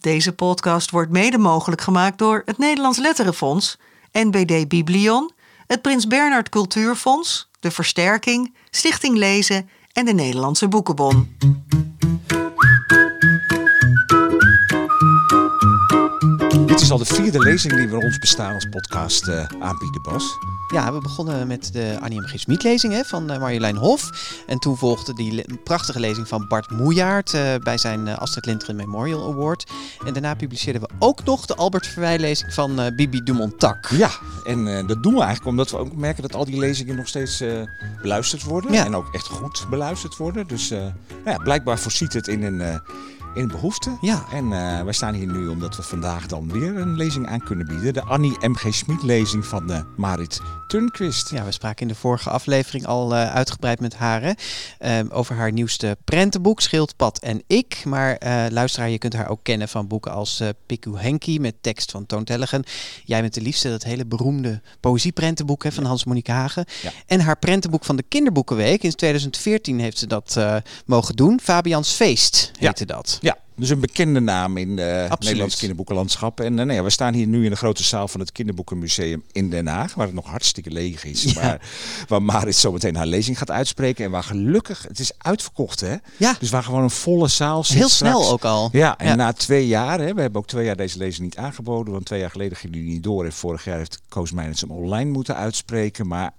Deze podcast wordt mede mogelijk gemaakt door het Nederlands Letterenfonds, NBD Biblion, het Prins Bernhard Cultuurfonds, de Versterking, Stichting Lezen en de Nederlandse Boekenbon. Dit is al de vierde lezing die we ons bestaan als podcast uh, aanbieden, Bas. Ja, we begonnen met de Annie M. G. Smit lezing hè, van uh, Marjolein Hof. En toen volgde die le prachtige lezing van Bart Moejaert uh, bij zijn uh, Astrid Lindgren Memorial Award. En daarna publiceerden we ook nog de Albert Verwij lezing van Bibi Dumontak. Ja, en dat doen we eigenlijk omdat we ook merken dat al die lezingen nog steeds beluisterd worden. Ja. En ook echt goed beluisterd worden. Dus nou ja, blijkbaar voorziet het in een in behoefte. Ja. En uh, wij staan hier nu omdat we vandaag dan weer een lezing aan kunnen bieden. De Annie M.G. Smit lezing van uh, Marit Turnquist. Ja, we spraken in de vorige aflevering al uh, uitgebreid met haar uh, over haar nieuwste prentenboek Schildpad en ik. Maar luisteraar, je kunt haar ook kennen van boeken als uh, Piku Henky met tekst van Toon Tellegen. Jij bent de liefste, dat hele beroemde poëzieprentenboek hè, van ja. Hans-Monique Hagen. Ja. En haar prentenboek van de Kinderboekenweek. In 2014 heeft ze dat mogen doen. Fabians Feest heette ja. dat. Ja, dus een bekende naam in het Nederlands kinderboekenlandschap. En uh, nou ja, we staan hier nu in de grote zaal van het Kinderboekenmuseum in Den Haag, waar het nog hartstikke leeg is. Ja. Waar, waar Marit zo meteen haar lezing gaat uitspreken. En waar gelukkig, het is uitverkocht hè. Ja. Dus waar gewoon een volle zaal zit. Heel snel ook al. Ja, en ja. na twee jaar, hè, we hebben ook twee jaar deze lezing niet aangeboden. Want twee jaar geleden ging die niet door. En vorig jaar heeft Koos Meijners hem online moeten uitspreken. Maar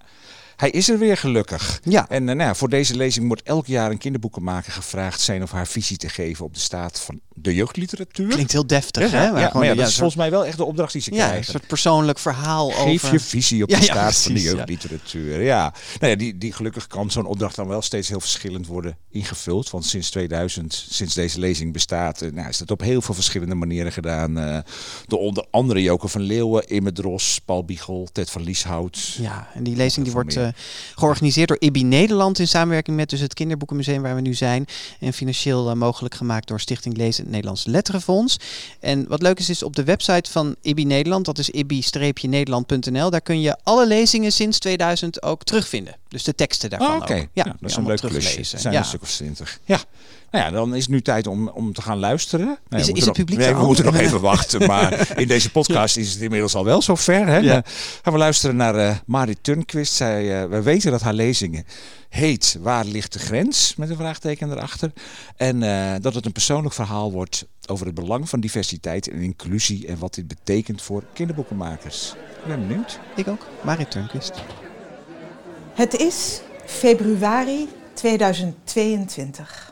hij is er weer gelukkig. Ja. En uh, nou, voor deze lezing wordt elk jaar een kinderboekenmaker gevraagd zijn of haar visie te geven op de staat van de jeugdliteratuur. Klinkt heel deftig, ja, hè? Ja, maar ja, dat is volgens mij wel echt de opdracht die ze ja, krijgen. Een soort persoonlijk verhaal Geef over... je visie op de Ja, ja, staat precies, van de ja. jeugdliteratuur. Ja. Nou ja, die, die gelukkig kan zo'n opdracht dan wel steeds heel verschillend worden ingevuld. Want sinds 2000, sinds deze lezing bestaat, eh, nou, is dat op heel veel verschillende manieren gedaan. eh, door onder andere Joke van Leeuwen, Imme Dros, Paul Biegel, Ted van Lieshout. Ja, en die lezing die wordt. Eh, georganiseerd door IBI Nederland in samenwerking met dus het Kinderboekenmuseum waar we nu zijn. En financieel eh, mogelijk gemaakt door Stichting Lezen het Nederlands Letterenfonds. En wat leuk is, is op de website van IBI Nederland, dat is ibi-nederland.nl, daar kun je alle lezingen sinds 2000 ook terugvinden. Dus de teksten daarvan Oh, Oké, ook. ja, dat is een leuk klusje. zijn Ja. een stuk of twintig. Ja. Nou ja, dan is het nu tijd om, om te gaan luisteren. Nou ja, Is- we is moeten het publiek nog, nee, we moeten nog even wachten. Maar in deze podcast is het inmiddels al wel zover. Hè? Ja. Dan gaan we luisteren naar eh Marit Turnquist. Zij, eh, we weten dat haar lezingen heet Waar ligt de grens? Met een vraagteken erachter. En eh, dat het een persoonlijk verhaal wordt over het belang van diversiteit en inclusie. En wat dit betekent voor kinderboekenmakers. Ik ben benieuwd. Ik ook. Marit Turnquist. Het is februari 2022.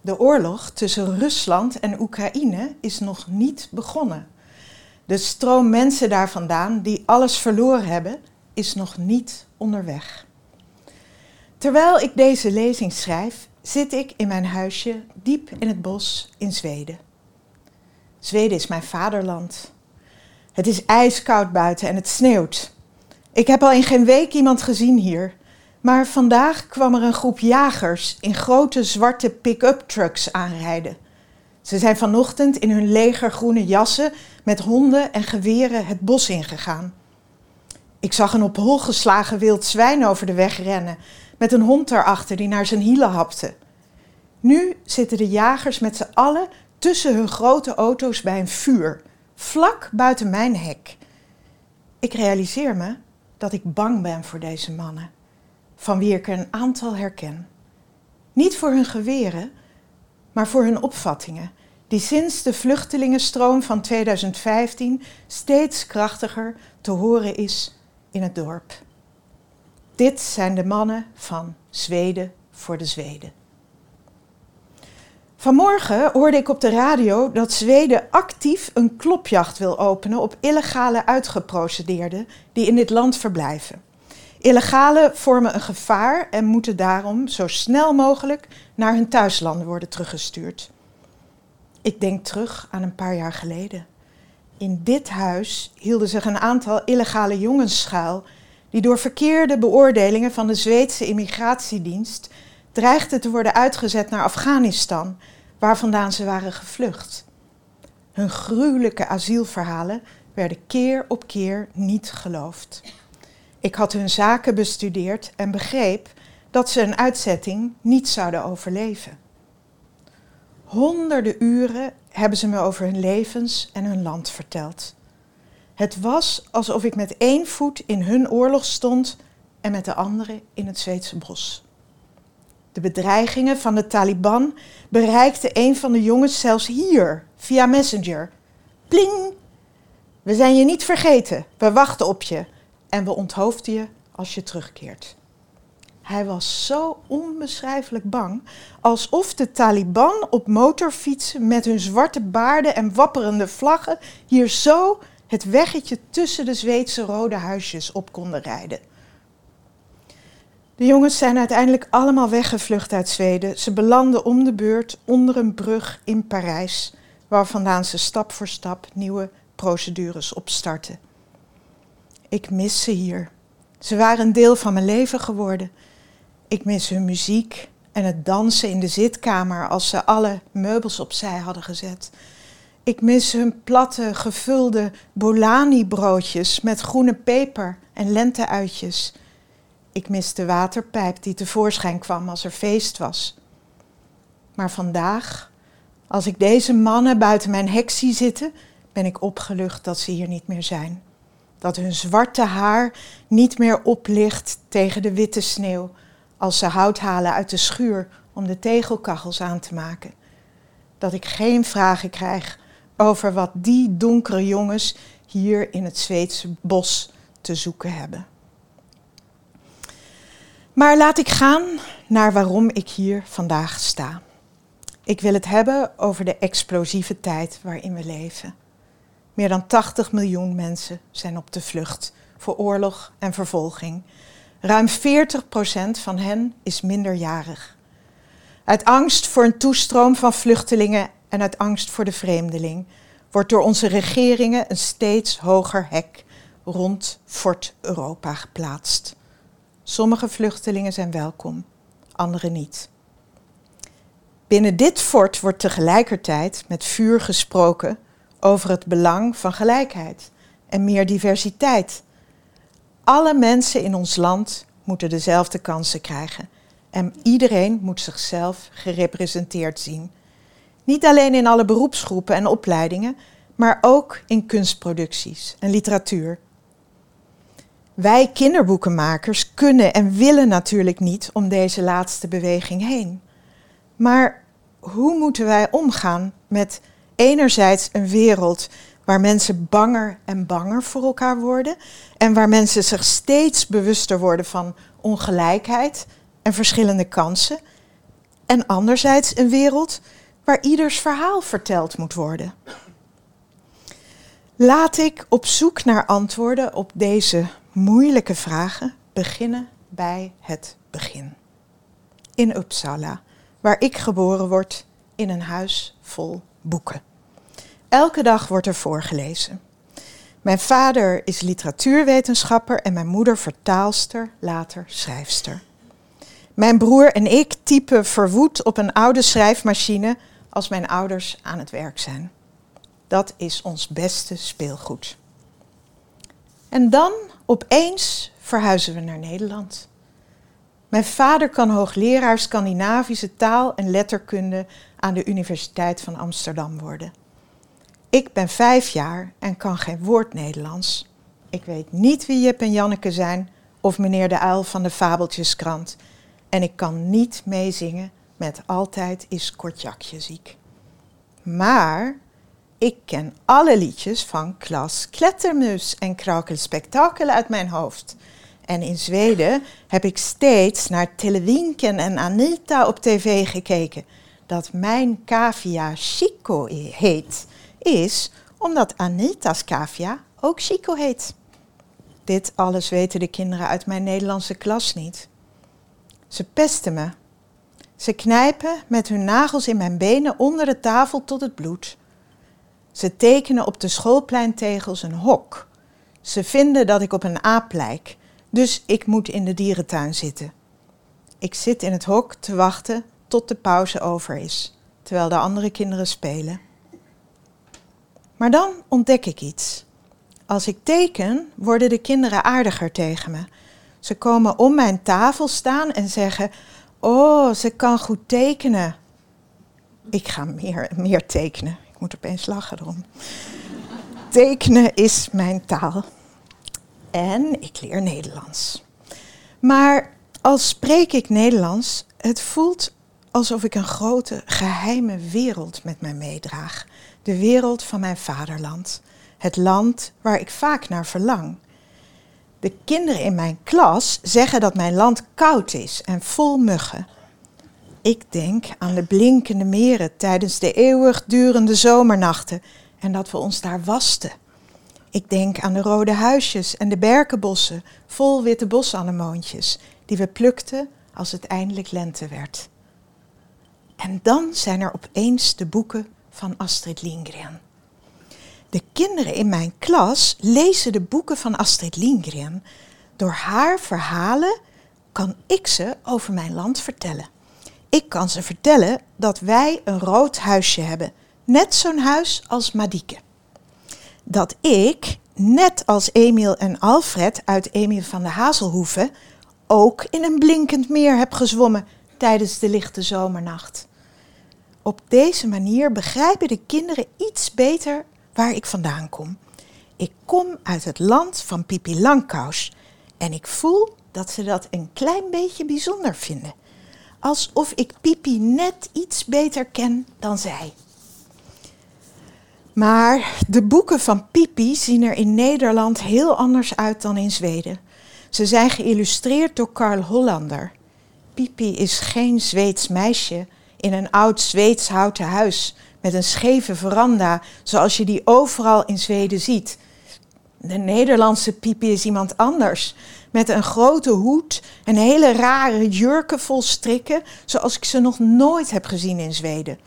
De oorlog tussen Rusland en Oekraïne is nog niet begonnen. De stroom mensen daar vandaan die alles verloren hebben, is nog niet onderweg. Terwijl ik deze lezing schrijf, zit ik in mijn huisje diep in het bos in Zweden. Zweden is mijn vaderland. Het is ijskoud buiten en het sneeuwt. Ik heb al in geen week iemand gezien hier. Maar vandaag kwam er een groep jagers in grote zwarte pick-up trucks aanrijden. Ze zijn vanochtend in hun legergroene jassen met honden en geweren het bos ingegaan. Ik zag een op hol geslagen wild zwijn over de weg rennen, met een hond daarachter die naar zijn hielen hapte. Nu zitten de jagers met z'n allen tussen hun grote auto's bij een vuur, vlak buiten mijn hek. Ik realiseer me dat ik bang ben voor deze mannen, van wie ik er een aantal herken. Niet voor hun geweren, maar voor hun opvattingen, die sinds de vluchtelingenstroom van 2015 steeds krachtiger te horen is in het dorp. Dit zijn de mannen van Zweden voor de Zweden. Vanmorgen hoorde ik op de radio dat Zweden actief een klopjacht wil openen op illegale uitgeprocedeerden die in dit land verblijven. Illegalen vormen een gevaar en moeten daarom zo snel mogelijk naar hun thuislanden worden teruggestuurd. Ik denk terug aan een paar jaar geleden. In dit huis hielden zich een aantal illegale jongens schuil die door verkeerde beoordelingen van de Zweedse immigratiedienst dreigden te worden uitgezet naar Afghanistan, waar vandaan ze waren gevlucht. Hun gruwelijke asielverhalen werden keer op keer niet geloofd. Ik had hun zaken bestudeerd en begreep dat ze een uitzetting niet zouden overleven. Honderden uren hebben ze me over hun levens en hun land verteld. Het was alsof ik met één voet in hun oorlog stond en met de andere in het Zweedse bos. De bedreigingen van de Taliban bereikten een van de jongens zelfs hier, via Messenger. Pling! We zijn je niet vergeten, we wachten op je en we onthoofden je als je terugkeert. Hij was zo onbeschrijfelijk bang, alsof de Taliban op motorfietsen met hun zwarte baarden en wapperende vlaggen hier zo het weggetje tussen de Zweedse rode huisjes op konden rijden. De jongens zijn uiteindelijk allemaal weggevlucht uit Zweden. Ze belanden om de beurt onder een brug in Parijs, waar vandaan ze stap voor stap nieuwe procedures opstarten. Ik mis ze hier. Ze waren een deel van mijn leven geworden. Ik mis hun muziek en het dansen in de zitkamer als ze alle meubels opzij hadden gezet. Ik mis hun platte, gevulde bolani-broodjes met groene peper en lenteuitjes. Ik mis de waterpijp die tevoorschijn kwam als er feest was. Maar vandaag, als ik deze mannen buiten mijn hek zie zitten, ben ik opgelucht dat ze hier niet meer zijn. Dat hun zwarte haar niet meer oplicht tegen de witte sneeuw als ze hout halen uit de schuur om de tegelkachels aan te maken. Dat ik geen vragen krijg over wat die donkere jongens hier in het Zweedse bos te zoeken hebben. Maar laat ik gaan naar waarom ik hier vandaag sta. Ik wil het hebben over de explosieve tijd waarin we leven. Meer dan 80 miljoen mensen zijn op de vlucht voor oorlog en vervolging. Ruim 40% van hen is minderjarig. Uit angst voor een toestroom van vluchtelingen en uit angst voor de vreemdeling wordt door onze regeringen een steeds hoger hek rond Fort Europa geplaatst. Sommige vluchtelingen zijn welkom, andere niet. Binnen dit fort wordt tegelijkertijd met vuur gesproken over het belang van gelijkheid en meer diversiteit. Alle mensen in ons land moeten dezelfde kansen krijgen en iedereen moet zichzelf gerepresenteerd zien. Niet alleen in alle beroepsgroepen en opleidingen, maar ook in kunstproducties en literatuur. Wij kinderboekenmakers kunnen en willen natuurlijk niet om deze laatste beweging heen. Maar hoe moeten wij omgaan met enerzijds een wereld waar mensen banger en banger voor elkaar worden en waar mensen zich steeds bewuster worden van ongelijkheid en verschillende kansen, en anderzijds een wereld waar ieders verhaal verteld moet worden. Laat ik op zoek naar antwoorden op deze moeilijke vragen beginnen bij het begin. In Uppsala, waar ik geboren word in een huis vol boeken. Elke dag wordt er voorgelezen. Mijn vader is literatuurwetenschapper en mijn moeder vertaalster, later schrijfster. Mijn broer en ik typen verwoed op een oude schrijfmachine als mijn ouders aan het werk zijn. Dat is ons beste speelgoed. En dan opeens verhuizen we naar Nederland. Mijn vader kan hoogleraar Scandinavische taal en letterkunde aan de Universiteit van Amsterdam worden. Ik ben vijf jaar en kan geen woord Nederlands. Ik weet niet wie Jip en Janneke zijn of meneer de uil van de Fabeltjeskrant. En ik kan niet meezingen met Altijd is Kortjakje ziek. Maar ik ken alle liedjes van Klas Klettermus en Krakelspektakel uit mijn hoofd. En in Zweden heb ik steeds naar Telewinken en Anita op tv gekeken. Dat mijn cavia Chico heet, is omdat Anita's cavia ook Chico heet. Dit alles weten de kinderen uit mijn Nederlandse klas niet. Ze pesten me. Ze knijpen met hun nagels in mijn benen onder de tafel tot het bloed. Ze tekenen op de schoolpleintegels een hok. Ze vinden dat ik op een aap lijk, dus ik moet in de dierentuin zitten. Ik zit in het hok te wachten tot de pauze over is, terwijl de andere kinderen spelen. Maar dan ontdek ik iets. Als ik teken, worden de kinderen aardiger tegen me. Ze komen om mijn tafel staan en zeggen: Oh, ze kan goed tekenen. Ik ga meer, meer tekenen moet opeens lachen erom. Tekenen is mijn taal. En ik leer Nederlands. Maar als spreek ik Nederlands, het voelt alsof ik een grote geheime wereld met mij meedraag. De wereld van mijn vaderland. Het land waar ik vaak naar verlang. De kinderen in mijn klas zeggen dat mijn land koud is en vol muggen. Ik denk aan de blinkende meren tijdens de eeuwigdurende zomernachten en dat we ons daar wasten. Ik denk aan de rode huisjes en de berkenbossen vol witte bosanemoontjes die we plukten als het eindelijk lente werd. En dan zijn er opeens de boeken van Astrid Lindgren. De kinderen in mijn klas lezen de boeken van Astrid Lindgren. Door haar verhalen kan ik ze over mijn land vertellen. Ik kan ze vertellen dat wij een rood huisje hebben, net zo'n huis als Madieke. Dat ik, net als Emiel en Alfred uit Emiel van de Hazelhoeven, ook in een blinkend meer heb gezwommen tijdens de lichte zomernacht. Op deze manier begrijpen de kinderen iets beter waar ik vandaan kom. Ik kom uit het land van Pipi Langkous en ik voel dat ze dat een klein beetje bijzonder vinden. Alsof ik Pipi net iets beter ken dan zij. Maar de boeken van Pipi zien er in Nederland heel anders uit dan in Zweden. Ze zijn geïllustreerd door Carl Hollander. Pipi is geen Zweeds meisje in een oud Zweeds houten huis met een scheve veranda, zoals je die overal in Zweden ziet. De Nederlandse Pipi is iemand anders, met een grote hoed en hele rare jurken vol strikken, zoals ik ze nog nooit heb gezien in Zweden.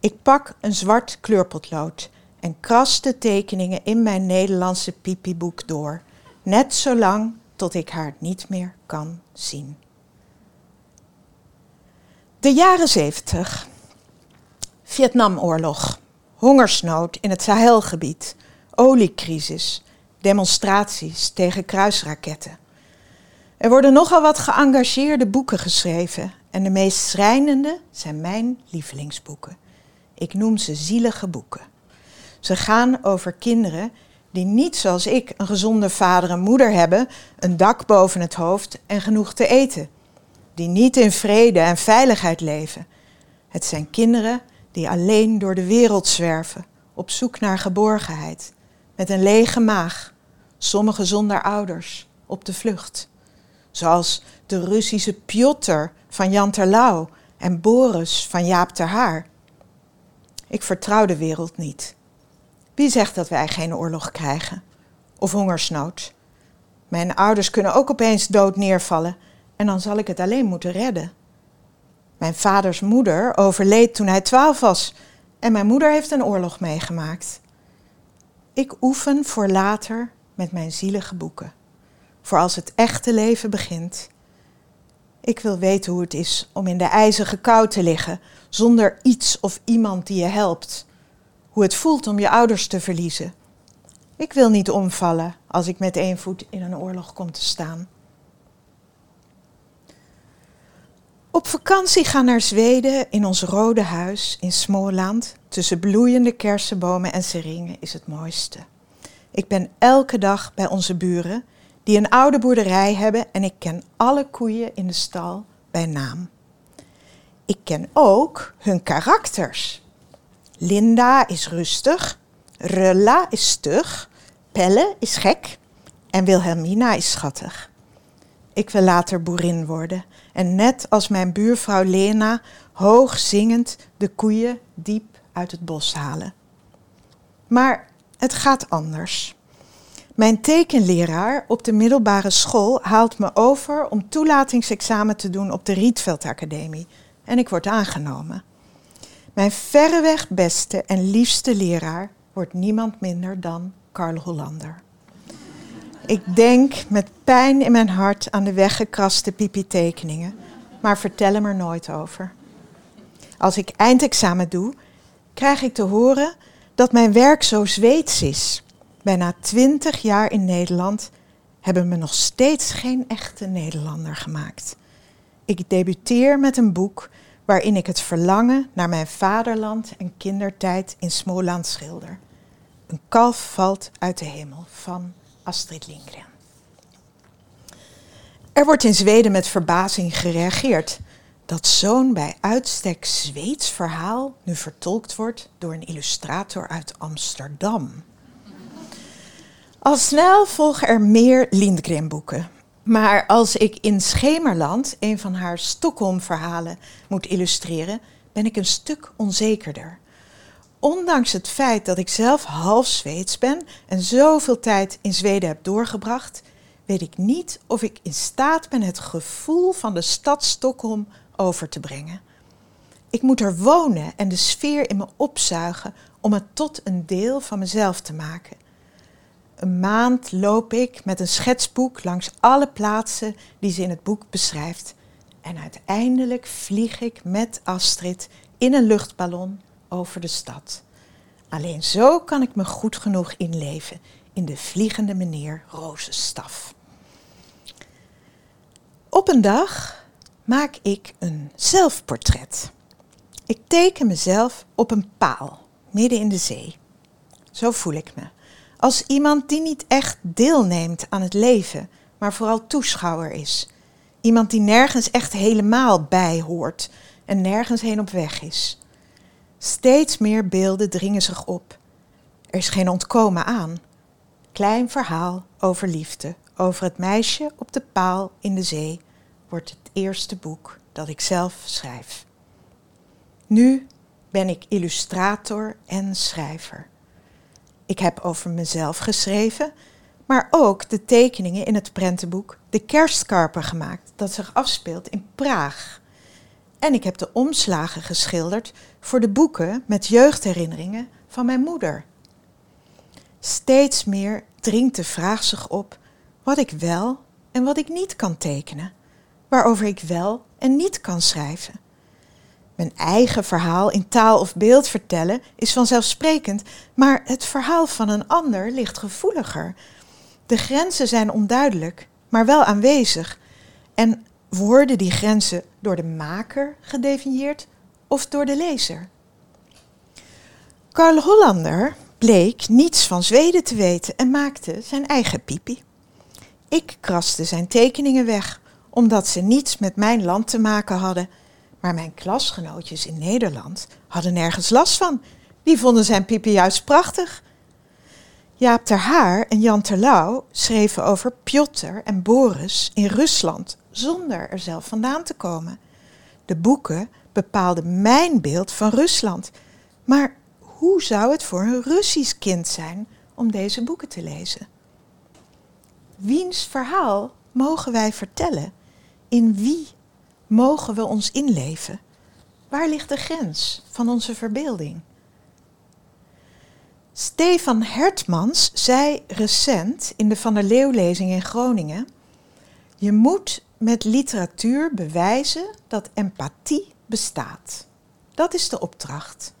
Ik pak een zwart kleurpotlood en kras de tekeningen in mijn Nederlandse pipiboek door, net zolang tot ik haar niet meer kan zien. De jaren 70. Vietnamoorlog, hongersnood in het Sahelgebied, oliecrisis, demonstraties tegen kruisraketten. Er worden nogal wat geëngageerde boeken geschreven en de meest schrijnende zijn mijn lievelingsboeken. Ik noem ze zielige boeken. Ze gaan over kinderen die niet zoals ik een gezonde vader en moeder hebben, een dak boven het hoofd en genoeg te eten. Die niet in vrede en veiligheid leven. Het zijn kinderen die alleen door de wereld zwerven, op zoek naar geborgenheid, met een lege maag, sommigen zonder ouders, op de vlucht. Zoals de Russische Piotr van Jan Terlouw en Boris van Jaap ter Haar. Ik vertrouw de wereld niet. Wie zegt dat wij geen oorlog krijgen? Of hongersnood? Mijn ouders kunnen ook opeens dood neervallen en dan zal ik het alleen moeten redden. Mijn vaders moeder overleed toen hij twaalf was en mijn moeder heeft een oorlog meegemaakt. Ik oefen voor later met mijn zielige boeken, voor als het echte leven begint. Ik wil weten hoe het is om in de ijzige kou te liggen zonder iets of iemand die je helpt. Hoe het voelt om je ouders te verliezen. Ik wil niet omvallen als ik met één voet in een oorlog kom te staan. Op vakantie gaan naar Zweden in ons rode huis in Småland. Tussen bloeiende kersenbomen en seringen is het mooiste. Ik ben elke dag bij onze buren, die een oude boerderij hebben en ik ken alle koeien in de stal bij naam. Ik ken ook hun karakters. Linda is rustig, Rulla is stug, Pelle is gek en Wilhelmina is schattig. Ik wil later boerin worden en net als mijn buurvrouw Lena hoog zingend de koeien diep uit het bos halen. Maar het gaat anders. Mijn tekenleraar op de middelbare school haalt me over om toelatingsexamen te doen op de Rietveld Academie en ik word aangenomen. Mijn verreweg beste en liefste leraar wordt niemand minder dan Karl Hollander. Ik denk met pijn in mijn hart aan de weggekraste pipi-tekeningen, maar vertel hem er nooit over. Als ik eindexamen doe, krijg ik te horen dat mijn werk zo Zweeds is. Bijna twintig jaar in Nederland hebben me nog steeds geen echte Nederlander gemaakt. Ik debuteer met een boek waarin ik het verlangen naar mijn vaderland en kindertijd in Smoland schilder. Een kalf valt uit de hemel van Astrid Lindgren. Er wordt in Zweden met verbazing gereageerd dat zo'n bij uitstek Zweeds verhaal nu vertolkt wordt door een illustrator uit Amsterdam. Al snel volgen er meer Lindgren-boeken. Maar als ik in Schemerland een van haar Stockholm-verhalen moet illustreren, ben ik een stuk onzekerder. Ondanks het feit dat ik zelf half Zweeds ben en zoveel tijd in Zweden heb doorgebracht, weet ik niet of ik in staat ben het gevoel van de stad Stockholm over te brengen. Ik moet er wonen en de sfeer in me opzuigen om het tot een deel van mezelf te maken. Een maand loop ik met een schetsboek langs alle plaatsen die ze in het boek beschrijft. En uiteindelijk vlieg ik met Astrid in een luchtballon over de stad. Alleen zo kan ik me goed genoeg inleven in de vliegende meneer Rozenstaf. Op een dag maak ik een zelfportret. Ik teken mezelf op een paal midden in de zee. Zo voel ik me. Als iemand die niet echt deelneemt aan het leven, maar vooral toeschouwer is. Iemand die nergens echt helemaal bij hoort en nergens heen op weg is. Steeds meer beelden dringen zich op. Er is geen ontkomen aan. Klein verhaal over liefde, over het meisje op de paal in de zee, wordt het eerste boek dat ik zelf schrijf. Nu ben ik illustrator en schrijver. Ik heb over mezelf geschreven, maar ook de tekeningen in het prentenboek De Kerstkarper gemaakt, dat zich afspeelt in Praag. En ik heb de omslagen geschilderd voor de boeken met jeugdherinneringen van mijn moeder. Steeds meer dringt de vraag zich op wat ik wel en wat ik niet kan tekenen, waarover ik wel en niet kan schrijven. Mijn eigen verhaal in taal of beeld vertellen is vanzelfsprekend, maar het verhaal van een ander ligt gevoeliger. De grenzen zijn onduidelijk, maar wel aanwezig. En worden die grenzen door de maker gedefinieerd of door de lezer? Karl Hollander bleek niets van Zweden te weten en maakte zijn eigen pipi. Ik kraste zijn tekeningen weg, omdat ze niets met mijn land te maken hadden maar mijn klasgenootjes in Nederland hadden nergens last van. Die vonden zijn pipi juist prachtig. Jaap ter Haar en Jan Terlouw schreven over Piotr en Boris in Rusland zonder er zelf vandaan te komen. De boeken bepaalden mijn beeld van Rusland. Maar hoe zou het voor een Russisch kind zijn om deze boeken te lezen? Wiens verhaal mogen wij vertellen? In wie mogen we ons inleven? Waar ligt de grens van onze verbeelding? Stefan Hertmans zei recent in de Van der Leeuw-lezing in Groningen: Je moet met literatuur bewijzen dat empathie bestaat. Dat is de opdracht.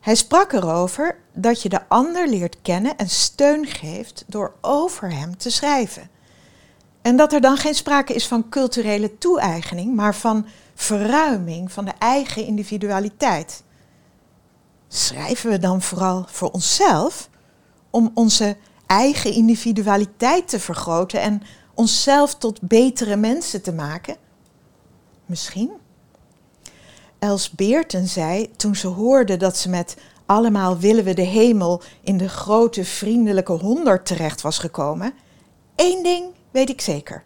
Hij sprak erover dat je de ander leert kennen en steun geeft door over hem te schrijven. En dat er dan geen sprake is van culturele toe-eigening, maar van verruiming van de eigen individualiteit. Schrijven we dan vooral voor onszelf om onze eigen individualiteit te vergroten en onszelf tot betere mensen te maken? Misschien. Els Beerten zei toen ze hoorde dat ze met Allemaal willen we de hemel in de grote vriendelijke honderd terecht was gekomen. Eén ding weet ik zeker.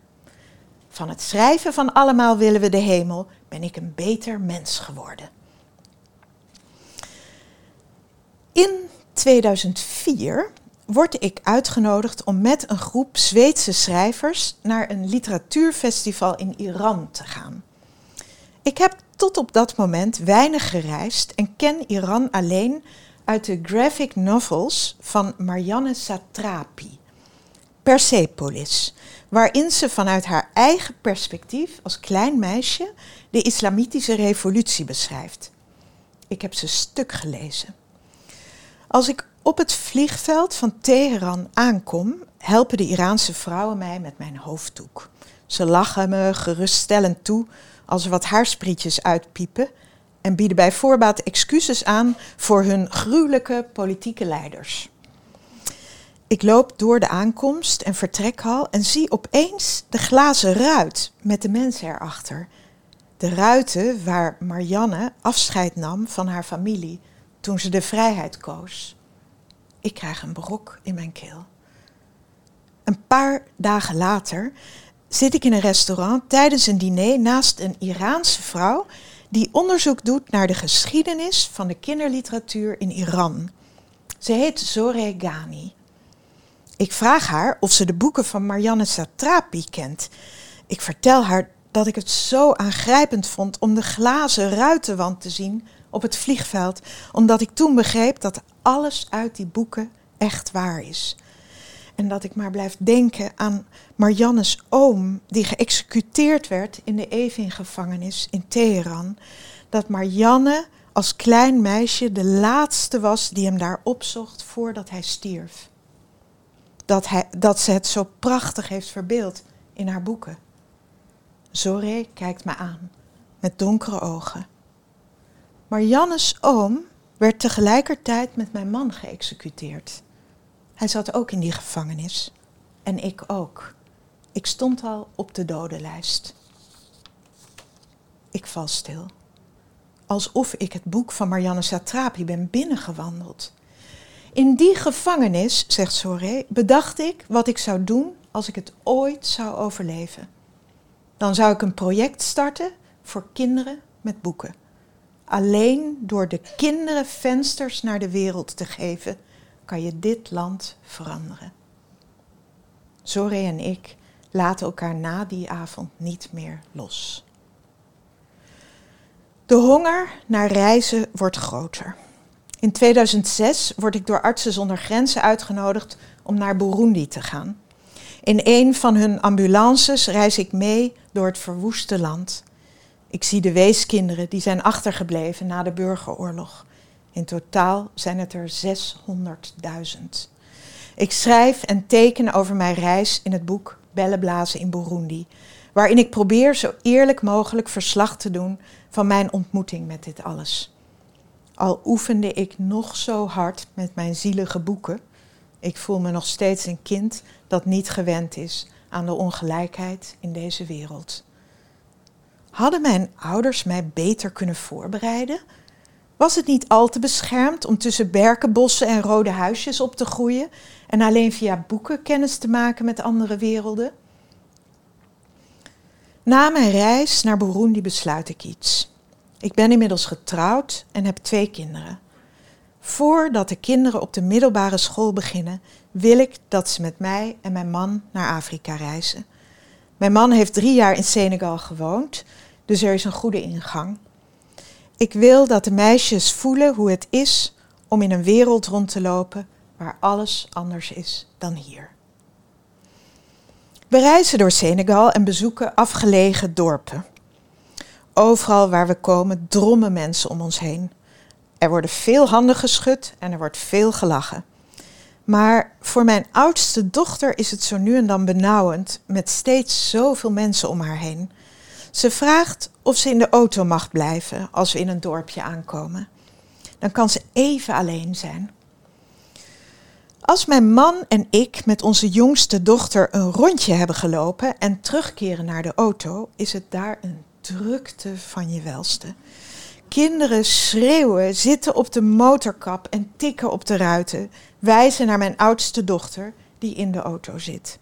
Van het schrijven van Allemaal willen we de hemel ben ik een beter mens geworden. In 2004 word ik uitgenodigd om met een groep Zweedse schrijvers naar een literatuurfestival in Iran te gaan. Ik heb tot op dat moment weinig gereisd en ken Iran alleen uit de graphic novels van Marianne Satrapi. Persepolis, waarin ze vanuit haar eigen perspectief als klein meisje de islamitische revolutie beschrijft. Ik heb ze stuk gelezen. Als ik op het vliegveld van Teheran aankom, helpen de Iraanse vrouwen mij met mijn hoofddoek. Ze lachen me geruststellend toe als er wat haarsprietjes uitpiepen en bieden bij voorbaat excuses aan voor hun gruwelijke politieke leiders. Ik loop door de aankomst en vertrekhal en zie opeens de glazen ruit met de mensen erachter. De ruiten waar Marianne afscheid nam van haar familie toen ze de vrijheid koos. Ik krijg een brok in mijn keel. Een paar dagen later zit ik in een restaurant tijdens een diner naast een Iraanse vrouw die onderzoek doet naar de geschiedenis van de kinderliteratuur in Iran. Ze heet Zoreh Ghani. Ik vraag haar of ze de boeken van Marianne Satrapi kent. Ik vertel haar dat ik het zo aangrijpend vond om de glazen ruitenwand te zien op het vliegveld, omdat ik toen begreep dat alles uit die boeken echt waar is. En dat ik maar blijf denken aan Marianne's oom, die geëxecuteerd werd in de Evin-gevangenis in Teheran. Dat Marianne als klein meisje de laatste was die hem daar opzocht voordat hij stierf. Dat, hij, dat ze het zo prachtig heeft verbeeld in haar boeken. Zoré kijkt me aan met donkere ogen. Marianne's oom werd tegelijkertijd met mijn man geëxecuteerd. Hij zat ook in die gevangenis. En ik ook. Ik stond al op de dodenlijst. Ik val stil. Alsof ik het boek van Marianne Satrapi ben binnengewandeld. In die gevangenis, zegt Soré, bedacht ik wat ik zou doen als ik het ooit zou overleven. Dan zou ik een project starten voor kinderen met boeken. Alleen door de kinderen vensters naar de wereld te geven, kan je dit land veranderen. Zoré en ik laten elkaar na die avond niet meer los. De honger naar reizen wordt groter. In 2006 word ik door Artsen zonder Grenzen uitgenodigd om naar Burundi te gaan. In een van hun ambulances reis ik mee door het verwoeste land. Ik zie de weeskinderen die zijn achtergebleven na de burgeroorlog. In totaal zijn het er 600.000. Ik schrijf en teken over mijn reis in het boek Bellenblazen in Burundi, waarin ik probeer zo eerlijk mogelijk verslag te doen van mijn ontmoeting met dit alles. Al oefende ik nog zo hard met mijn zielige boeken, ik voel me nog steeds een kind dat niet gewend is aan de ongelijkheid in deze wereld. Hadden mijn ouders mij beter kunnen voorbereiden? Was het niet al te beschermd om tussen berkenbossen en rode huisjes op te groeien en alleen via boeken kennis te maken met andere werelden? Na mijn reis naar Burundi besluit ik iets. Ik ben inmiddels getrouwd en heb twee kinderen. Voordat de kinderen op de middelbare school beginnen, wil ik dat ze met mij en mijn man naar Afrika reizen. Mijn man heeft drie jaar in Senegal gewoond, dus er is een goede ingang. Ik wil dat de meisjes voelen hoe het is om in een wereld rond te lopen waar alles anders is dan hier. We reizen door Senegal en bezoeken afgelegen dorpen. Overal waar we komen drommen mensen om ons heen. Er worden veel handen geschud en er wordt veel gelachen. Maar voor mijn oudste dochter is het zo nu en dan benauwend met steeds zoveel mensen om haar heen. Ze vraagt of ze in de auto mag blijven als we in een dorpje aankomen. Dan kan ze even alleen zijn. Als mijn man en ik met onze jongste dochter een rondje hebben gelopen en terugkeren naar de auto, is het daar een drukte van je welste. Kinderen schreeuwen, zitten op de motorkap en tikken op de ruiten, wijzen naar mijn oudste dochter die in de auto zit.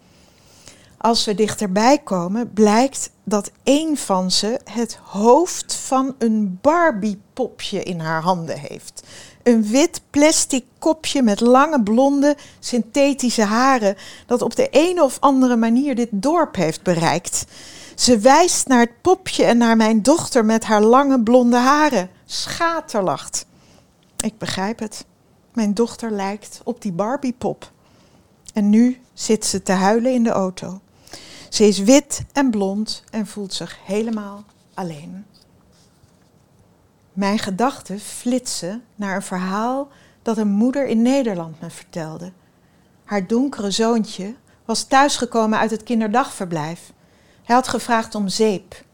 Als we dichterbij komen, blijkt dat een van ze het hoofd van een Barbie-popje in haar handen heeft. Een wit plastic kopje met lange blonde synthetische haren dat op de een of andere manier dit dorp heeft bereikt. Ze wijst naar het popje en naar mijn dochter met haar lange blonde haren. Schaterlacht. Ik begrijp het. Mijn dochter lijkt op die Barbie-pop. En nu zit ze te huilen in de auto. Ze is wit en blond en voelt zich helemaal alleen. Mijn gedachten flitsen naar een verhaal dat een moeder in Nederland me vertelde. Haar donkere zoontje was thuisgekomen uit het kinderdagverblijf. Hij had gevraagd om zeep.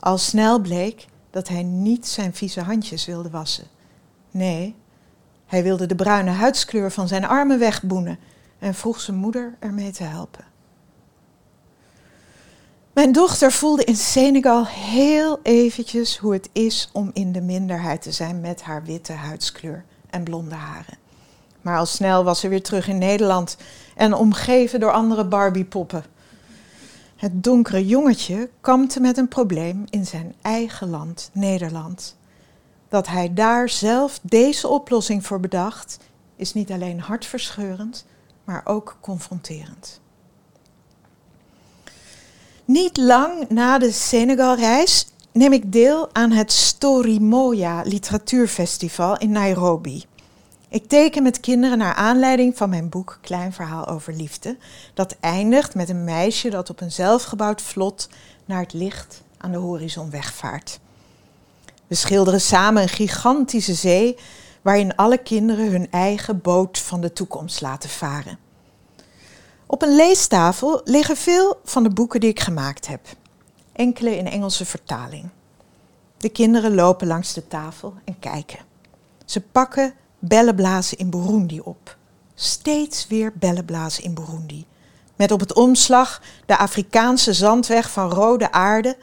Al snel bleek dat hij niet zijn vieze handjes wilde wassen. Nee, hij wilde de bruine huidskleur van zijn armen wegboenen en vroeg zijn moeder ermee te helpen. Mijn dochter voelde in Senegal heel eventjes hoe het is om in de minderheid te zijn met haar witte huidskleur en blonde haren. Maar al snel was ze weer terug in Nederland en omgeven door andere Barbie-poppen. Het donkere jongetje kampte met een probleem in zijn eigen land, Nederland. Dat hij daar zelf deze oplossing voor bedacht, is niet alleen hartverscheurend, maar ook confronterend. Niet lang na de Senegalreis neem ik deel aan het Storimoya Literatuurfestival in Nairobi. Ik teken met kinderen naar aanleiding van mijn boek Klein Verhaal over Liefde. Dat eindigt met een meisje dat op een zelfgebouwd vlot naar het licht aan de horizon wegvaart. We schilderen samen een gigantische zee waarin alle kinderen hun eigen boot van de toekomst laten varen. Op een leestafel liggen veel van de boeken die ik gemaakt heb, enkele in Engelse vertaling. De kinderen lopen langs de tafel en kijken. Ze pakken bellenblazen in Burundi op. Steeds weer bellenblazen in Burundi. Met op het omslag de Afrikaanse zandweg van rode aarde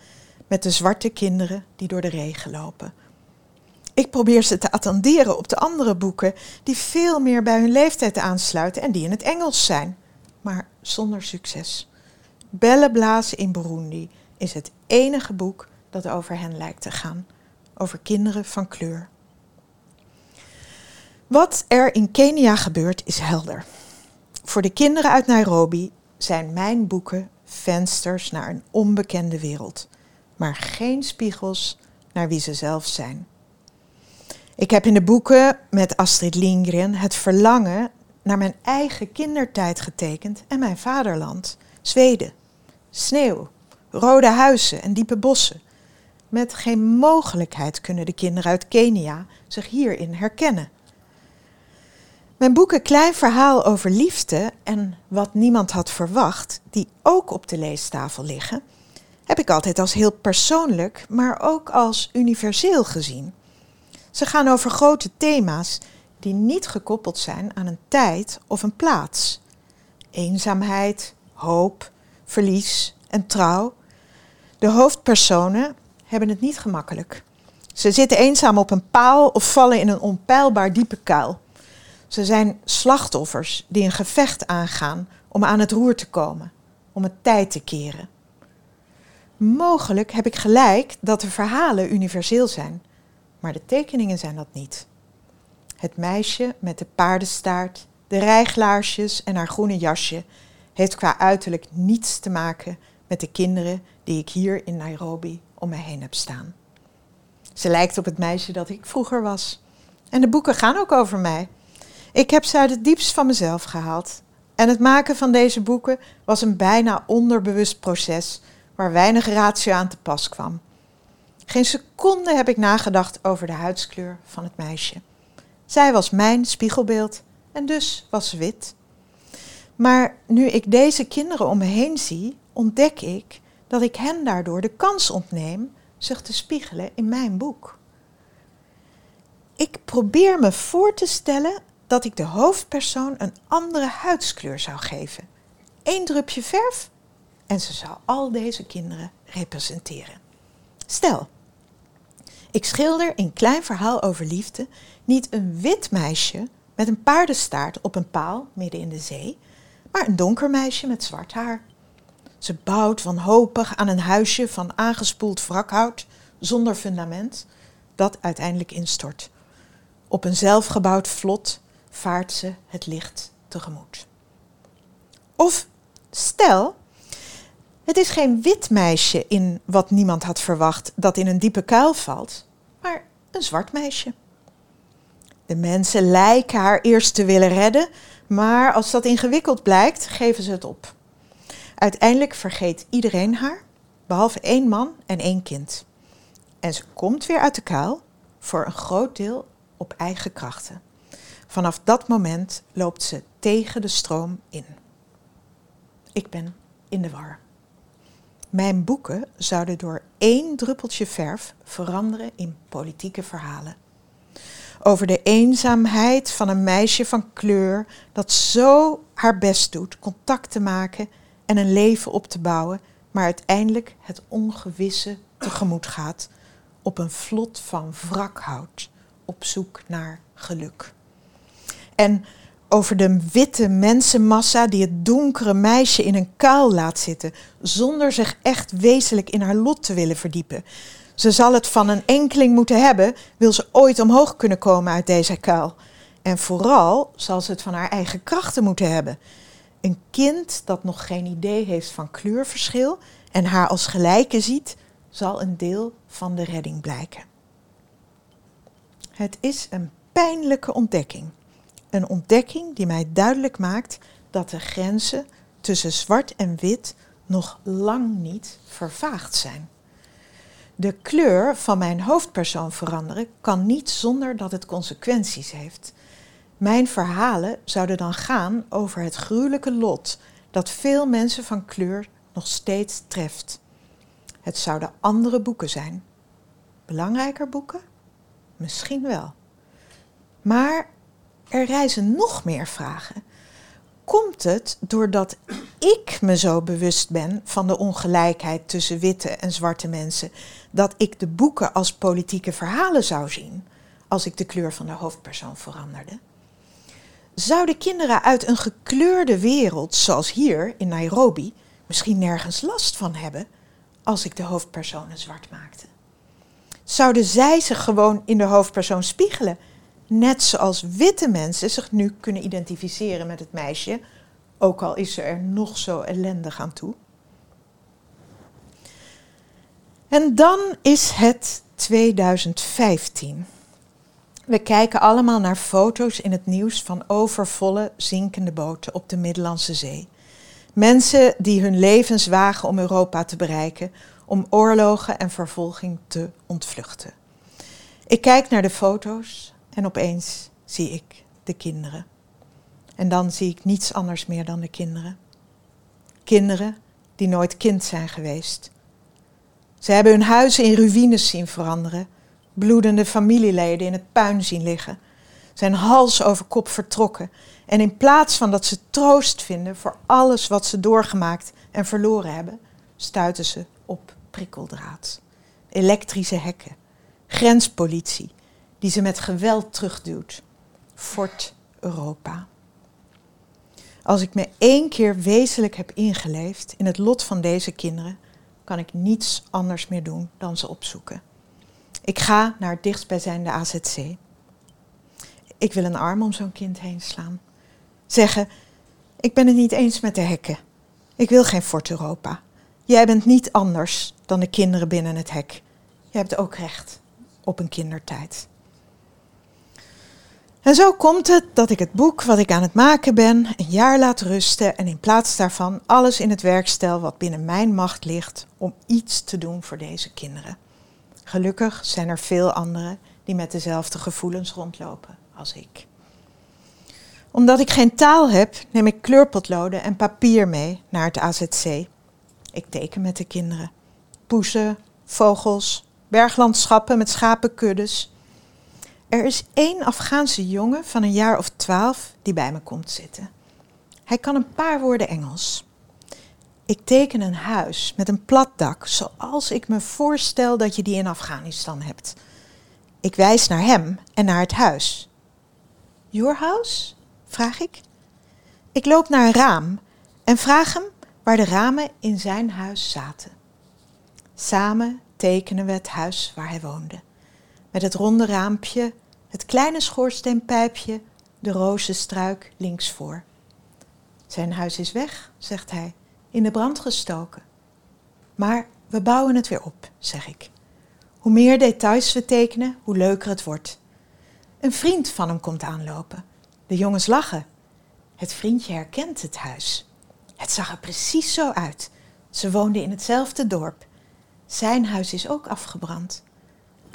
met de zwarte kinderen die door de regen lopen. Ik probeer ze te attenderen op de andere boeken die veel meer bij hun leeftijd aansluiten en die in het Engels zijn, maar zonder succes. Bellenblazen in Burundi is het enige boek dat over hen lijkt te gaan, over kinderen van kleur. Wat er in Kenia gebeurt is helder. Voor de kinderen uit Nairobi zijn mijn boeken vensters naar een onbekende wereld, maar geen spiegels naar wie ze zelf zijn. Ik heb in de boeken met Astrid Lindgren het verlangen naar mijn eigen kindertijd getekend en mijn vaderland, Zweden. Sneeuw, rode huizen en diepe bossen. Met geen mogelijkheid kunnen de kinderen uit Kenia zich hierin herkennen. Mijn boeken Klein Verhaal over Liefde en Wat Niemand Had Verwacht, die ook op de leestafel liggen, heb ik altijd als heel persoonlijk, maar ook als universeel gezien. Ze gaan over grote thema's die niet gekoppeld zijn aan een tijd of een plaats. Eenzaamheid, hoop, verlies en trouw. De hoofdpersonen hebben het niet gemakkelijk. Ze zitten eenzaam op een paal of vallen in een onpeilbaar diepe kuil. Ze zijn slachtoffers die een gevecht aangaan om aan het roer te komen, om het tijd te keren. Mogelijk heb ik gelijk dat de verhalen universeel zijn, maar de tekeningen zijn dat niet. Het meisje met de paardenstaart, de rijglaarsjes en haar groene jasje heeft qua uiterlijk niets te maken met de kinderen die ik hier in Nairobi om me heen heb staan. Ze lijkt op het meisje dat ik vroeger was. En de boeken gaan ook over mij. Ik heb ze uit het diepst van mezelf gehaald. En het maken van deze boeken was een bijna onderbewust proces waar weinig ratio aan te pas kwam. Geen seconde heb ik nagedacht over de huidskleur van het meisje. Zij was mijn spiegelbeeld en dus was ze wit. Maar nu ik deze kinderen om me heen zie, ontdek ik dat ik hen daardoor de kans ontneem zich te spiegelen in mijn boek. Ik probeer me voor te stellen dat ik de hoofdpersoon een andere huidskleur zou geven. Eén drupje verf en ze zou al deze kinderen representeren. Stel, ik schilder in Klein Verhaal over Liefde niet een wit meisje met een paardenstaart op een paal midden in de zee, maar een donker meisje met zwart haar. Ze bouwt wanhopig aan een huisje van aangespoeld wrakhout zonder fundament, dat uiteindelijk instort. Op een zelfgebouwd vlot vaart ze het licht tegemoet. Of stel, het is geen wit meisje in wat niemand had verwacht dat in een diepe kuil valt, maar een zwart meisje. De mensen lijken haar eerst te willen redden, maar als dat ingewikkeld blijkt, geven ze het op. Uiteindelijk vergeet iedereen haar, behalve één man en één kind. En ze komt weer uit de kuil, voor een groot deel op eigen krachten. Vanaf dat moment loopt ze tegen de stroom in. Ik ben in de war. Mijn boeken zouden door één druppeltje verf veranderen in politieke verhalen. Over de eenzaamheid van een meisje van kleur dat zo haar best doet contact te maken en een leven op te bouwen, maar uiteindelijk het ongewisse tegemoet gaat op een vlot van wrakhout op zoek naar geluk. En over de witte mensenmassa die het donkere meisje in een kuil laat zitten, zonder zich echt wezenlijk in haar lot te willen verdiepen. Ze zal het van een enkeling moeten hebben, wil ze ooit omhoog kunnen komen uit deze kuil. En vooral zal ze het van haar eigen krachten moeten hebben. Een kind dat nog geen idee heeft van kleurverschil en haar als gelijke ziet, zal een deel van de redding blijken. Het is een pijnlijke ontdekking. Een ontdekking die mij duidelijk maakt dat de grenzen tussen zwart en wit nog lang niet vervaagd zijn. De kleur van mijn hoofdpersoon veranderen kan niet zonder dat het consequenties heeft. Mijn verhalen zouden dan gaan over het gruwelijke lot dat veel mensen van kleur nog steeds treft. Het zouden andere boeken zijn. Belangrijker boeken? Misschien wel. Maar er rijzen nog meer vragen. Komt het doordat ik me zo bewust ben van de ongelijkheid tussen witte en zwarte mensen, dat ik de boeken als politieke verhalen zou zien als ik de kleur van de hoofdpersoon veranderde? Zouden kinderen uit een gekleurde wereld, zoals hier in Nairobi, misschien nergens last van hebben als ik de hoofdpersonen zwart maakte? Zouden zij zich gewoon in de hoofdpersoon spiegelen Net zoals witte mensen zich nu kunnen identificeren met het meisje, ook al is ze er nog zo ellendig aan toe. En dan is het 2015. We kijken allemaal naar foto's in het nieuws van overvolle zinkende boten op de Middellandse Zee. Mensen die hun levens wagen om Europa te bereiken, om oorlogen en vervolging te ontvluchten. Ik kijk naar de foto's en opeens zie ik de kinderen. En dan zie ik niets anders meer dan de kinderen. Kinderen die nooit kind zijn geweest. Ze hebben hun huizen in ruïnes zien veranderen, bloedende familieleden in het puin zien liggen, zijn hals over kop vertrokken en in plaats van dat ze troost vinden voor alles wat ze doorgemaakt en verloren hebben, stuiten ze op prikkeldraad, elektrische hekken, grenspolitie, die ze met geweld terugduwt. Fort Europa. Als ik me één keer wezenlijk heb ingeleefd in het lot van deze kinderen, kan ik niets anders meer doen dan ze opzoeken. Ik ga naar het dichtstbijzijnde AZC. Ik wil een arm om zo'n kind heen slaan. Zeggen, ik ben het niet eens met de hekken. Ik wil geen Fort Europa. Jij bent niet anders dan de kinderen binnen het hek. Je hebt ook recht op een kindertijd. En zo komt het dat ik het boek wat ik aan het maken ben een jaar laat rusten en in plaats daarvan alles in het werk stel wat binnen mijn macht ligt om iets te doen voor deze kinderen. Gelukkig zijn er veel anderen die met dezelfde gevoelens rondlopen als ik. Omdat ik geen taal heb, neem ik kleurpotloden en papier mee naar het AZC. Ik teken met de kinderen. Poezen, vogels, berglandschappen met schapenkuddes er is één Afghaanse jongen van een jaar of twaalf die bij me komt zitten. Hij kan een paar woorden Engels. Ik teken een huis met een plat dak, zoals ik me voorstel dat je die in Afghanistan hebt. Ik wijs naar hem en naar het huis. Your house? vraag ik. Ik loop naar een raam en vraag hem waar de ramen in zijn huis zaten. Samen tekenen we het huis waar hij woonde met het ronde raampje, het kleine schoorsteenpijpje, de rozenstruik links voor. Zijn huis is weg, zegt hij, in de brand gestoken. Maar we bouwen het weer op, zeg ik. Hoe meer details we tekenen, hoe leuker het wordt. Een vriend van hem komt aanlopen. De jongens lachen. Het vriendje herkent het huis. Het zag er precies zo uit. Ze woonden in hetzelfde dorp. Zijn huis is ook afgebrand.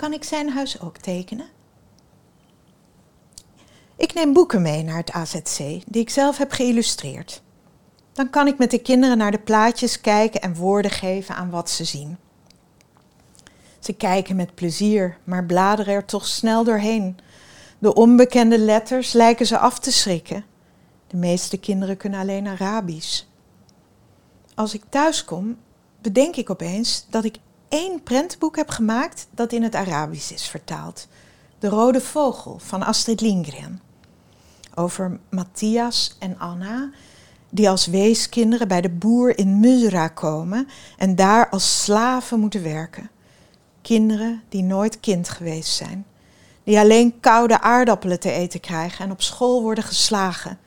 Kan ik zijn huis ook tekenen? Ik neem boeken mee naar het AZC die ik zelf heb geïllustreerd. Dan kan ik met de kinderen naar de plaatjes kijken en woorden geven aan wat ze zien. Ze kijken met plezier, maar bladeren er toch snel doorheen. De onbekende letters lijken ze af te schrikken. De meeste kinderen kunnen alleen Arabisch. Als ik thuis kom, bedenk ik opeens dat ik één prentenboek heb gemaakt dat in het Arabisch is vertaald. De Rode Vogel van Astrid Lindgren. Over Matthias en Anna, die als weeskinderen bij de boer in Muzra komen en daar als slaven moeten werken. Kinderen die nooit kind geweest zijn, die alleen koude aardappelen te eten krijgen en op school worden geslagen.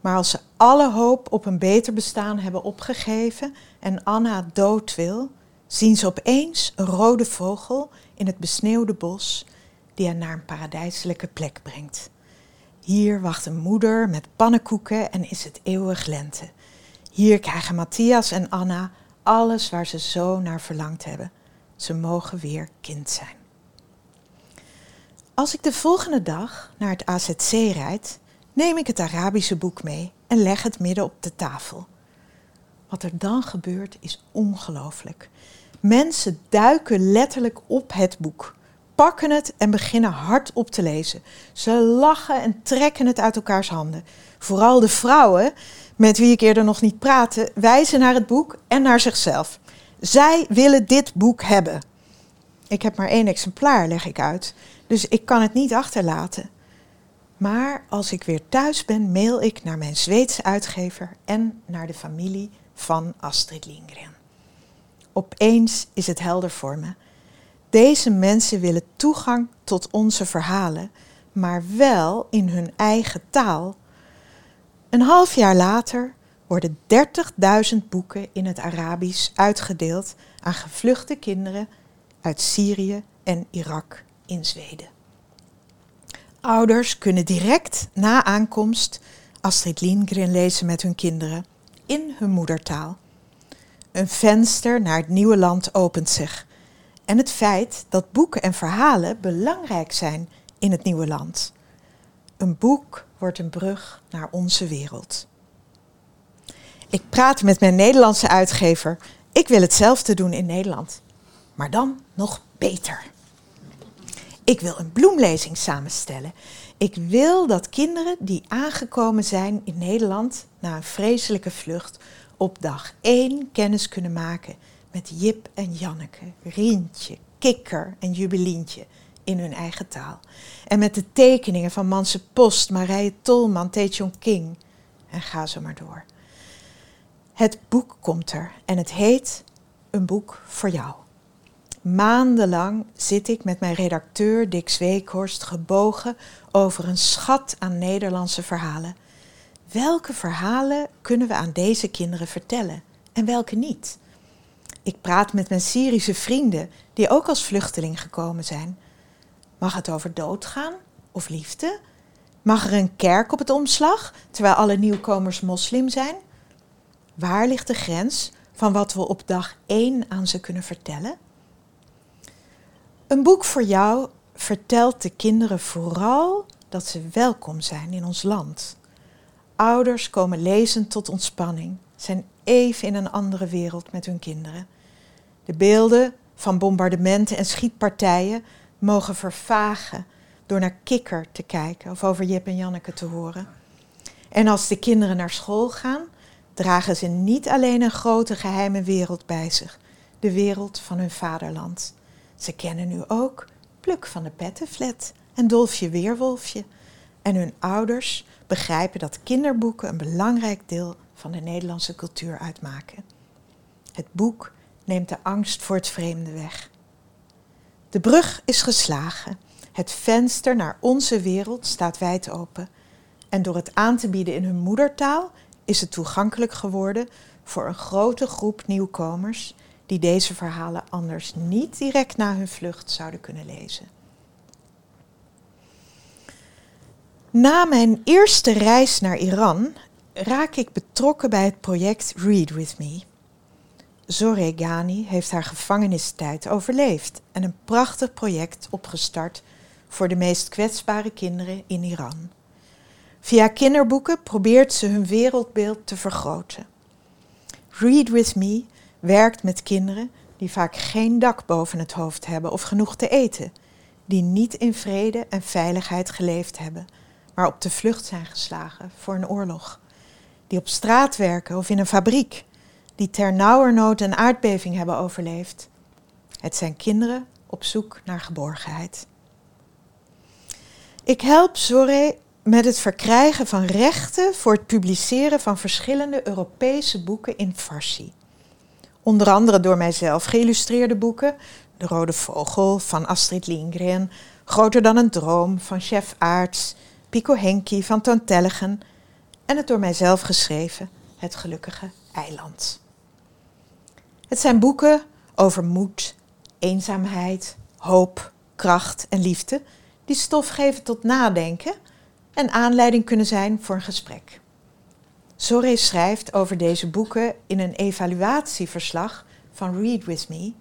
Maar als ze alle hoop op een beter bestaan hebben opgegeven en Anna dood wil, zien ze opeens een rode vogel in het besneeuwde bos die hen naar een paradijselijke plek brengt. Hier wacht een moeder met pannenkoeken en is het eeuwig lente. Hier krijgen Matthias en Anna alles waar ze zo naar verlangd hebben. Ze mogen weer kind zijn. Als ik de volgende dag naar het AZC rijd, neem ik het Arabische boek mee en leg het midden op de tafel. Wat er dan gebeurt is ongelooflijk. Mensen duiken letterlijk op het boek, pakken het en beginnen hardop te lezen. Ze lachen en trekken het uit elkaars handen. Vooral de vrouwen, met wie ik eerder nog niet praatte, wijzen naar het boek en naar zichzelf. Zij willen dit boek hebben. Ik heb maar één exemplaar, leg ik uit, dus ik kan het niet achterlaten. Maar als ik weer thuis ben, mail ik naar mijn Zweedse uitgever en naar de familie van Astrid Lindgren. Opeens is het helder voor me. Deze mensen willen toegang tot onze verhalen, maar wel in hun eigen taal. Een half jaar later worden 30.000 boeken in het Arabisch uitgedeeld aan gevluchte kinderen uit Syrië en Irak in Zweden. Ouders kunnen direct na aankomst Astrid Lindgren lezen met hun kinderen in hun moedertaal. Een venster naar het nieuwe land opent zich. En het feit dat boeken en verhalen belangrijk zijn in het nieuwe land. Een boek wordt een brug naar onze wereld. Ik praat met mijn Nederlandse uitgever. Ik wil hetzelfde doen in Nederland, maar dan nog beter. Ik wil een bloemlezing samenstellen. Ik wil dat kinderen die aangekomen zijn in Nederland na een vreselijke vlucht op dag één kennis kunnen maken met Jip en Janneke, Rientje, Kikker en Jubilientje in hun eigen taal. En met de tekeningen van Manse Post, Marije Tolman, Taechung King. En ga zo maar door. Het boek komt er en het heet Een boek voor jou. Maandenlang zit ik met mijn redacteur Dick Zweekhorst gebogen over een schat aan Nederlandse verhalen. Welke verhalen kunnen we aan deze kinderen vertellen en welke niet? Ik praat met mijn Syrische vrienden die ook als vluchteling gekomen zijn. Mag het over dood gaan of liefde? Mag er een kerk op het omslag terwijl alle nieuwkomers moslim zijn? Waar ligt de grens van wat we op dag één aan ze kunnen vertellen? Een boek voor jou vertelt de kinderen vooral dat ze welkom zijn in ons land. Ouders komen lezen tot ontspanning, zijn even in een andere wereld met hun kinderen. De beelden van bombardementen en schietpartijen mogen vervagen door naar Kikker te kijken of over Jip en Janneke te horen. En als de kinderen naar school gaan, dragen ze niet alleen een grote geheime wereld bij zich, de wereld van hun vaderland. Ze kennen nu ook Pluk van de Pettenflat en Dolfje Weerwolfje. En hun ouders begrijpen dat kinderboeken een belangrijk deel van de Nederlandse cultuur uitmaken. Het boek neemt de angst voor het vreemde weg. De brug is geslagen. Het venster naar onze wereld staat wijd open. En door het aan te bieden in hun moedertaal is het toegankelijk geworden voor een grote groep nieuwkomers die deze verhalen anders niet direct na hun vlucht zouden kunnen lezen. Na mijn eerste reis naar Iran raak ik betrokken bij het project Read With Me. Zoreh Ghani heeft haar gevangenistijd overleefd en een prachtig project opgestart voor de meest kwetsbare kinderen in Iran. Via kinderboeken probeert ze hun wereldbeeld te vergroten. Read With Me werkt met kinderen die vaak geen dak boven het hoofd hebben of genoeg te eten, die niet in vrede en veiligheid geleefd hebben, maar op de vlucht zijn geslagen voor een oorlog, die op straat werken of in een fabriek, die ternauwernood een aardbeving hebben overleefd. Het zijn kinderen op zoek naar geborgenheid. Ik help Zoré met het verkrijgen van rechten voor het publiceren van verschillende Europese boeken in Farsi. Onder andere door mijzelf geïllustreerde boeken, De Rode Vogel van Astrid Lindgren, Groter dan een Droom van Chef Aarts, Pico Henki van Toon Tellegen en het door mijzelf geschreven Het Gelukkige Eiland. Het zijn boeken over moed, eenzaamheid, hoop, kracht en liefde die stof geven tot nadenken en aanleiding kunnen zijn voor een gesprek. Zoré schrijft over deze boeken in een evaluatieverslag van Read With Me.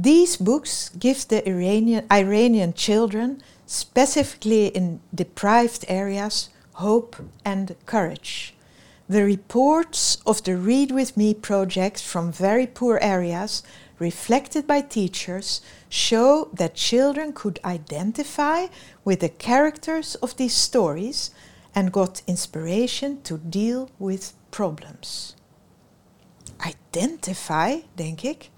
These books give the Iranian, Iranian children, specifically in deprived areas, hope and courage. The reports of the Read With Me projects from very poor areas, reflected by teachers, show that children could identify with the characters of these stories and got inspiration to deal with problems. Identify, denk ik.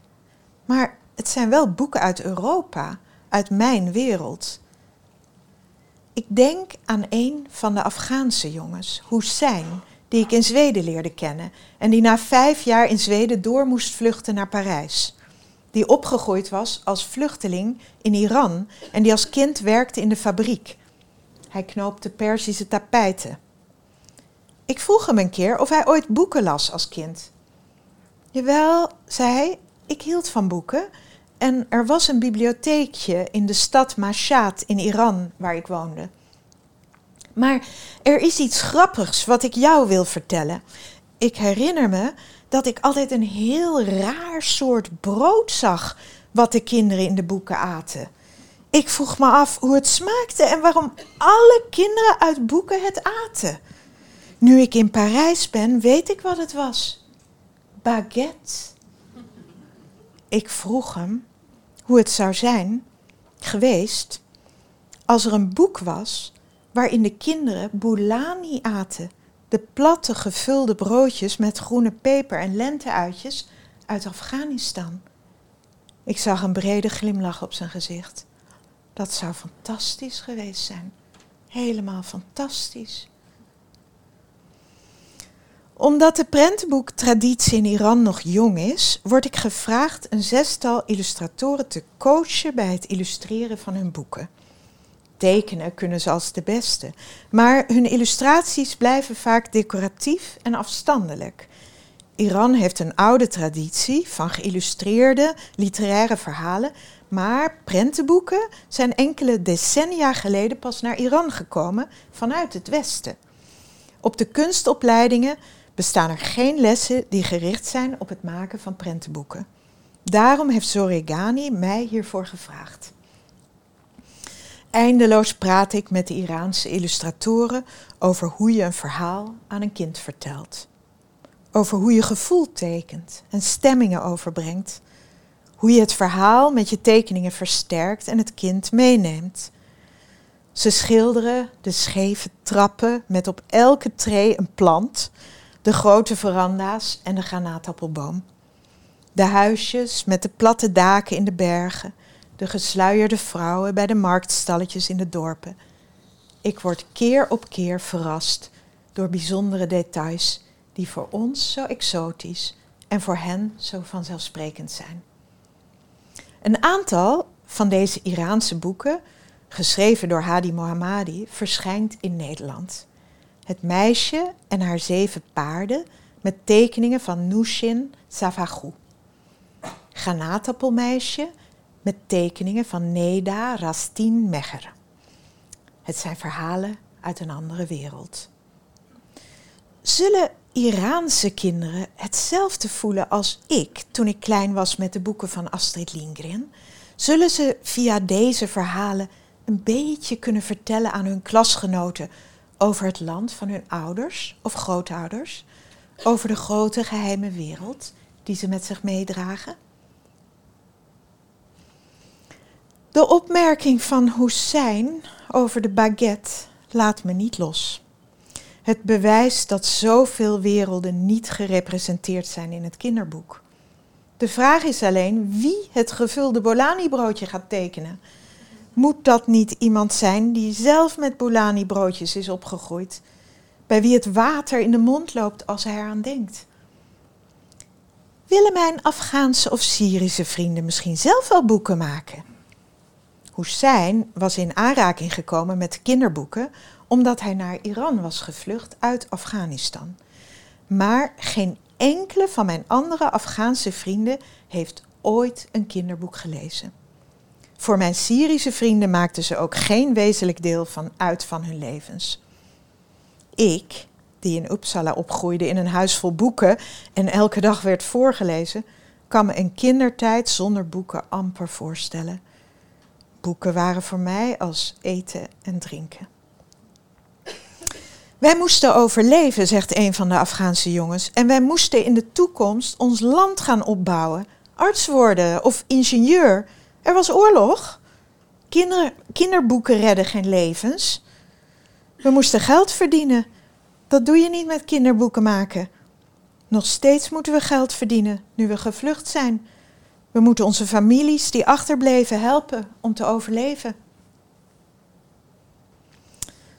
Maar het zijn wel boeken uit Europa, uit mijn wereld. Ik denk aan een van de Afghaanse jongens, Hussein, die ik in Zweden leerde kennen en die na vijf jaar in Zweden door moest vluchten naar Parijs. Die opgegroeid was als vluchteling in Iran en die als kind werkte in de fabriek hij knoopte Persische tapijten. Ik vroeg hem een keer of hij ooit boeken las als kind. Jawel, zei hij, ik hield van boeken. En er was een bibliotheekje in de stad Mashhad in Iran waar ik woonde. Maar er is iets grappigs wat ik jou wil vertellen. Ik herinner me dat ik altijd een heel raar soort brood zag wat de kinderen in de boeken aten. Ik vroeg me af hoe het smaakte en waarom alle kinderen uit boeken het aten. Nu ik in Parijs ben, weet ik wat het was. Baguette. Ik vroeg hem hoe het zou zijn geweest als er een boek was waarin de kinderen boulani aten. De platte gevulde broodjes met groene peper en lenteuitjes uit Afghanistan. Ik zag een brede glimlach op zijn gezicht. Dat zou fantastisch geweest zijn. Helemaal fantastisch. Omdat de prentenboektraditie in Iran nog jong is, word ik gevraagd een zestal illustratoren te coachen bij het illustreren van hun boeken. Tekenen kunnen ze als de beste, maar hun illustraties blijven vaak decoratief en afstandelijk. Iran heeft een oude traditie van geïllustreerde literaire verhalen maar prentenboeken zijn enkele decennia geleden pas naar Iran gekomen vanuit het Westen. Op de kunstopleidingen bestaan er geen lessen die gericht zijn op het maken van prentenboeken. Daarom heeft Zoregani mij hiervoor gevraagd. Eindeloos praat ik met de Iraanse illustratoren over hoe je een verhaal aan een kind vertelt. Over hoe je gevoel tekent en stemmingen overbrengt hoe je het verhaal met je tekeningen versterkt en het kind meeneemt. Ze schilderen de scheve trappen met op elke tree een plant, de grote veranda's en de granaatappelboom. De huisjes met de platte daken in de bergen, de gesluierde vrouwen bij de marktstalletjes in de dorpen. Ik word keer op keer verrast door bijzondere details die voor ons zo exotisch en voor hen zo vanzelfsprekend zijn. Een aantal van deze Iraanse boeken, geschreven door Hadi Mohammadi, verschijnt in Nederland. Het meisje en haar zeven paarden met tekeningen van Nushin Savagou. Granaatappelmeisje met tekeningen van Neda Rastin Mecher. Het zijn verhalen uit een andere wereld. Zullen Iraanse kinderen hetzelfde voelen als ik toen ik klein was met de boeken van Astrid Lindgren? Zullen ze via deze verhalen een beetje kunnen vertellen aan hun klasgenoten over het land van hun ouders of grootouders, over de grote geheime wereld die ze met zich meedragen. De opmerking van Hussein over de baguette laat me niet los. Het bewijst dat zoveel werelden niet gerepresenteerd zijn in het kinderboek. De vraag is alleen wie het gevulde Bolani-broodje gaat tekenen. Moet dat niet iemand zijn die zelf met Bolani-broodjes is opgegroeid, bij wie het water in de mond loopt als hij eraan denkt? Willen mijn Afghaanse of Syrische vrienden misschien zelf wel boeken maken? Hussein was in aanraking gekomen met kinderboeken omdat hij naar Iran was gevlucht uit Afghanistan. Maar geen enkele van mijn andere Afghaanse vrienden heeft ooit een kinderboek gelezen. Voor mijn Syrische vrienden maakten ze ook geen wezenlijk deel van uit van hun levens. Ik, die in Uppsala opgroeide in een huis vol boeken en elke dag werd voorgelezen, kan me een kindertijd zonder boeken amper voorstellen. Boeken waren voor mij als eten en drinken. Wij moesten overleven, zegt een van de Afghaanse jongens. En wij moesten in de toekomst ons land gaan opbouwen. Arts worden of ingenieur. Er was oorlog. Kinder, kinderboeken redden geen levens. We moesten geld verdienen. Dat doe je niet met kinderboeken maken. Nog steeds moeten we geld verdienen nu we gevlucht zijn. We moeten onze families die achterbleven helpen om te overleven.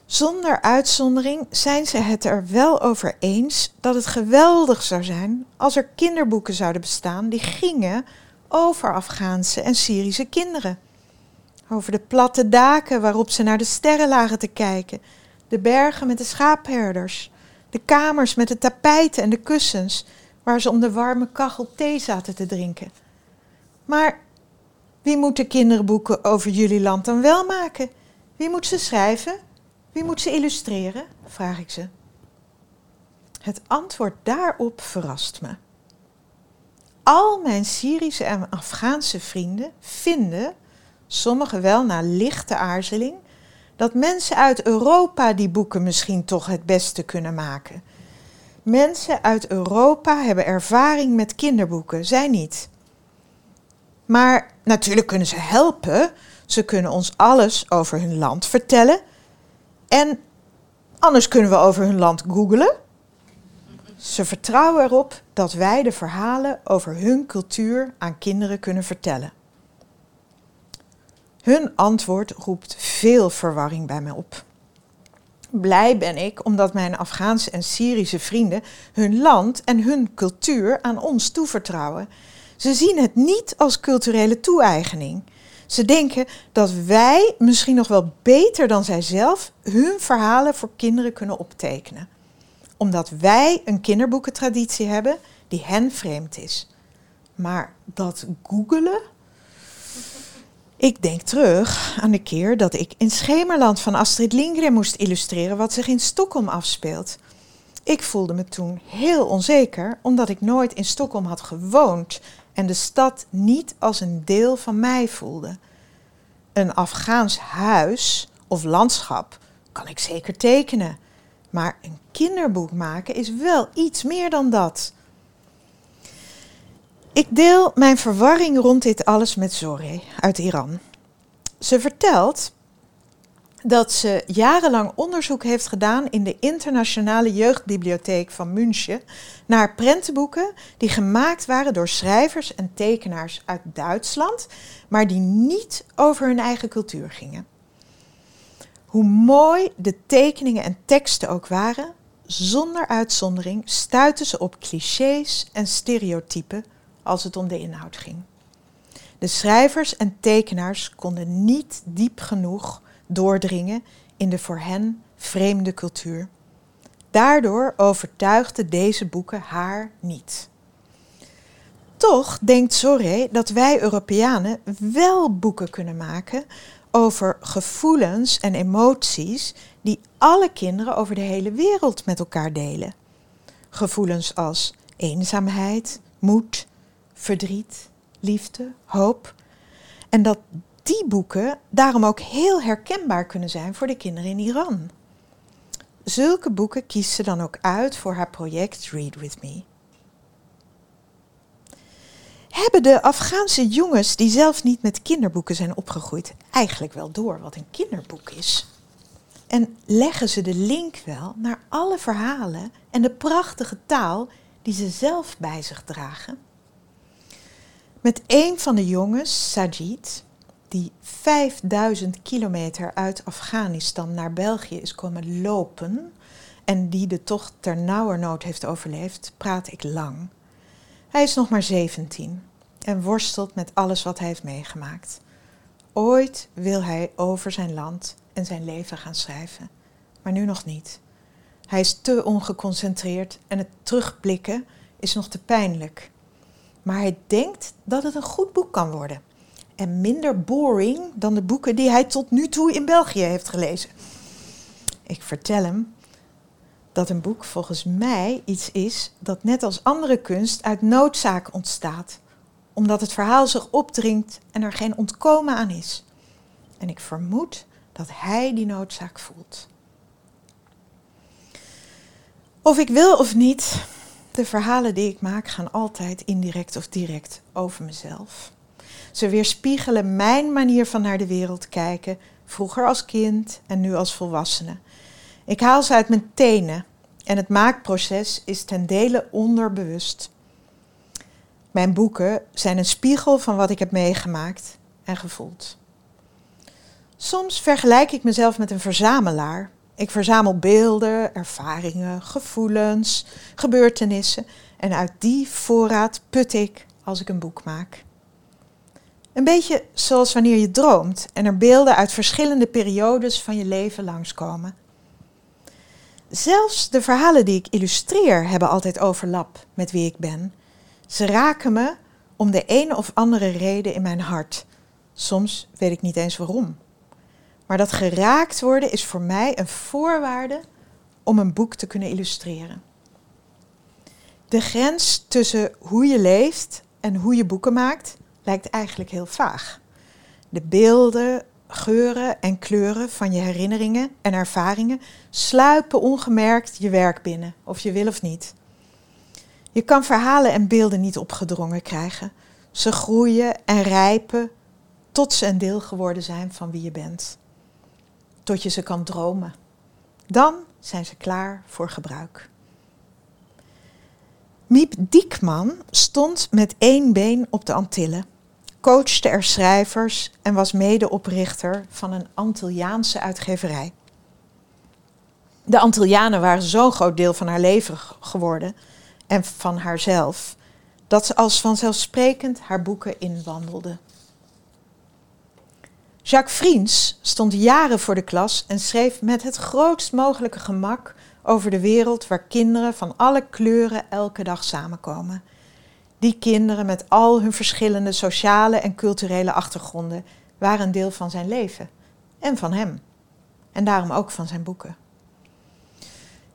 Zonder uitzondering zijn ze het er wel over eens dat het geweldig zou zijn als er kinderboeken zouden bestaan die gingen over Afghaanse en Syrische kinderen. Over de platte daken waarop ze naar de sterren lagen te kijken, de bergen met de schaapherders, de kamers met de tapijten en de kussens waar ze om de warme kachel thee zaten te drinken. Maar wie moet de kinderboeken over jullie land dan wel maken? Wie moet ze schrijven? Wie moet ze illustreren? vraag ik ze. Het antwoord daarop verrast me. Al mijn Syrische en Afghaanse vrienden vinden, sommigen wel na lichte aarzeling, dat mensen uit Europa die boeken misschien toch het beste kunnen maken. Mensen uit Europa hebben ervaring met kinderboeken, zij niet. Maar natuurlijk kunnen ze helpen. Ze kunnen ons alles over hun land vertellen en anders kunnen we over hun land googelen. Ze vertrouwen erop dat wij de verhalen over hun cultuur aan kinderen kunnen vertellen. Hun antwoord roept veel verwarring bij me op. Blij ben ik omdat mijn Afghaanse en Syrische vrienden hun land en hun cultuur aan ons toevertrouwen. Ze zien het niet als culturele toe-eigening. Ze denken dat wij misschien nog wel beter dan zijzelf hun verhalen voor kinderen kunnen optekenen. Omdat wij een kinderboekentraditie hebben die hen vreemd is. Maar dat googelen? Ik denk terug aan de keer dat ik in Schemerland van Astrid Lindgren moest illustreren wat zich in Stockholm afspeelt. Ik voelde me toen heel onzeker, omdat ik nooit in Stockholm had gewoond en de stad niet als een deel van mij voelde. Een Afghaans huis of landschap kan ik zeker tekenen, maar een kinderboek maken is wel iets meer dan dat. Ik deel mijn verwarring rond dit alles met Zoré uit Iran. Ze vertelt dat ze jarenlang onderzoek heeft gedaan in de Internationale Jeugdbibliotheek van München naar prentenboeken die gemaakt waren door schrijvers en tekenaars uit Duitsland, maar die niet over hun eigen cultuur gingen. Hoe mooi de tekeningen en teksten ook waren, zonder uitzondering stuitten ze op clichés en stereotypen als het om de inhoud ging. De schrijvers en tekenaars konden niet diep genoeg doordringen in de voor hen vreemde cultuur. Daardoor overtuigden deze boeken haar niet. Toch denkt Soré dat wij Europeanen wel boeken kunnen maken over gevoelens en emoties die alle kinderen over de hele wereld met elkaar delen. Gevoelens als eenzaamheid, moed, verdriet, liefde, hoop. En dat die boeken daarom ook heel herkenbaar kunnen zijn voor de kinderen in Iran. zulke boeken kiest ze dan ook uit voor haar project Read With Me. Hebben de Afghaanse jongens die zelf niet met kinderboeken zijn opgegroeid eigenlijk wel door wat een kinderboek is? En leggen ze de link wel naar alle verhalen en de prachtige taal die ze zelf bij zich dragen? Met een van de jongens, Sajid, die 5000 kilometer uit Afghanistan naar België is komen lopen en die de tocht ter nauwernood heeft overleefd, praat ik lang. Hij is nog maar 17 en worstelt met alles wat hij heeft meegemaakt. Ooit wil hij over zijn land en zijn leven gaan schrijven, maar nu nog niet. Hij is te ongeconcentreerd en het terugblikken is nog te pijnlijk. Maar hij denkt dat het een goed boek kan worden. En minder boring dan de boeken die hij tot nu toe in België heeft gelezen. Ik vertel hem dat een boek volgens mij iets is dat net als andere kunst uit noodzaak ontstaat, omdat het verhaal zich opdringt en er geen ontkomen aan is. En ik vermoed dat hij die noodzaak voelt. Of ik wil of niet, de verhalen die ik maak gaan altijd indirect of direct over mezelf. Ze weerspiegelen mijn manier van naar de wereld kijken, vroeger als kind en nu als volwassene. Ik haal ze uit mijn tenen en het maakproces is ten dele onderbewust. Mijn boeken zijn een spiegel van wat ik heb meegemaakt en gevoeld. Soms vergelijk ik mezelf met een verzamelaar. Ik verzamel beelden, ervaringen, gevoelens, gebeurtenissen en uit die voorraad put ik als ik een boek maak. Een beetje zoals wanneer je droomt en er beelden uit verschillende periodes van je leven langskomen. Zelfs de verhalen die ik illustreer hebben altijd overlap met wie ik ben. Ze raken me om de een of andere reden in mijn hart. Soms weet ik niet eens waarom. Maar dat geraakt worden is voor mij een voorwaarde om een boek te kunnen illustreren. De grens tussen hoe je leeft en hoe je boeken maakt lijkt eigenlijk heel vaag. De beelden, geuren en kleuren van je herinneringen en ervaringen sluipen ongemerkt je werk binnen, of je wil of niet. Je kan verhalen en beelden niet opgedrongen krijgen. Ze groeien en rijpen tot ze een deel geworden zijn van wie je bent. Tot je ze kan dromen. Dan zijn ze klaar voor gebruik. Miep Diekman stond met één been op de Antillen coachte er schrijvers en was medeoprichter van een Antilliaanse uitgeverij. De Antillianen waren zo'n groot deel van haar leven geworden en van haarzelf, dat ze als vanzelfsprekend haar boeken inwandelde. Jacques Friens stond jaren voor de klas en schreef met het grootst mogelijke gemak over de wereld waar kinderen van alle kleuren elke dag samenkomen die kinderen met al hun verschillende sociale en culturele achtergronden waren een deel van zijn leven en van hem. En daarom ook van zijn boeken.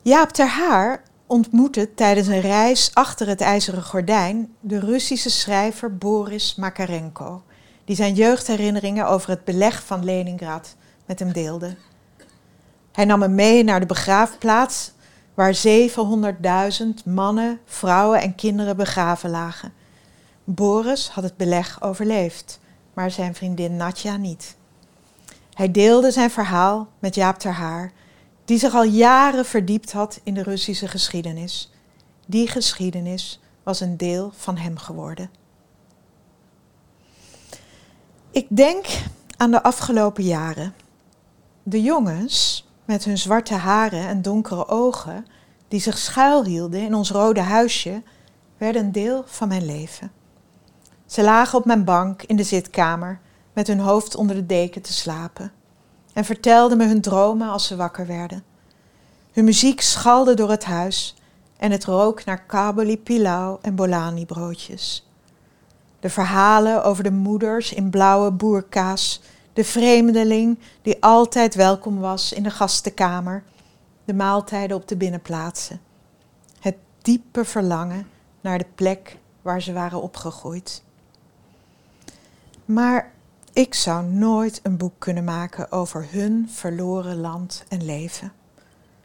Jaap ter Haar ontmoette tijdens een reis achter het ijzeren gordijn de Russische schrijver Boris Makarenko, die zijn jeugdherinneringen over het beleg van Leningrad met hem deelde. Hij nam hem mee naar de begraafplaats waar 700.000 mannen, vrouwen en kinderen begraven lagen. Boris had het beleg overleefd, maar zijn vriendin Natja niet. Hij deelde zijn verhaal met Jaap ter Haar, die zich al jaren verdiept had in de Russische geschiedenis. Die geschiedenis was een deel van hem geworden. Ik denk aan de afgelopen jaren. De jongens, met hun zwarte haren en donkere ogen, die zich schuilhielden in ons rode huisje, werden een deel van mijn leven. Ze lagen op mijn bank in de zitkamer, met hun hoofd onder de deken te slapen, en vertelden me hun dromen als ze wakker werden. Hun muziek schalde door het huis en het rook naar kaboli pilau en bolani broodjes. De verhalen over de moeders in blauwe boerkaas de vreemdeling die altijd welkom was in de gastenkamer, de maaltijden op de binnenplaatsen. Het diepe verlangen naar de plek waar ze waren opgegroeid. Maar ik zou nooit een boek kunnen maken over hun verloren land en leven.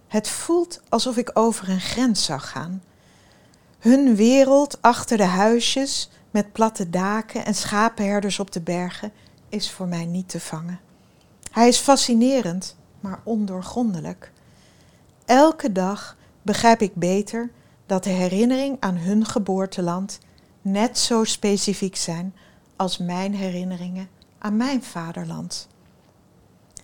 Het voelt alsof ik over een grens zou gaan. Hun wereld achter de huisjes met platte daken en schapenherders op de bergen is voor mij niet te vangen. Hij is fascinerend, maar ondoorgrondelijk. Elke dag begrijp ik beter dat de herinnering aan hun geboorteland net zo specifiek zijn als mijn herinneringen aan mijn vaderland.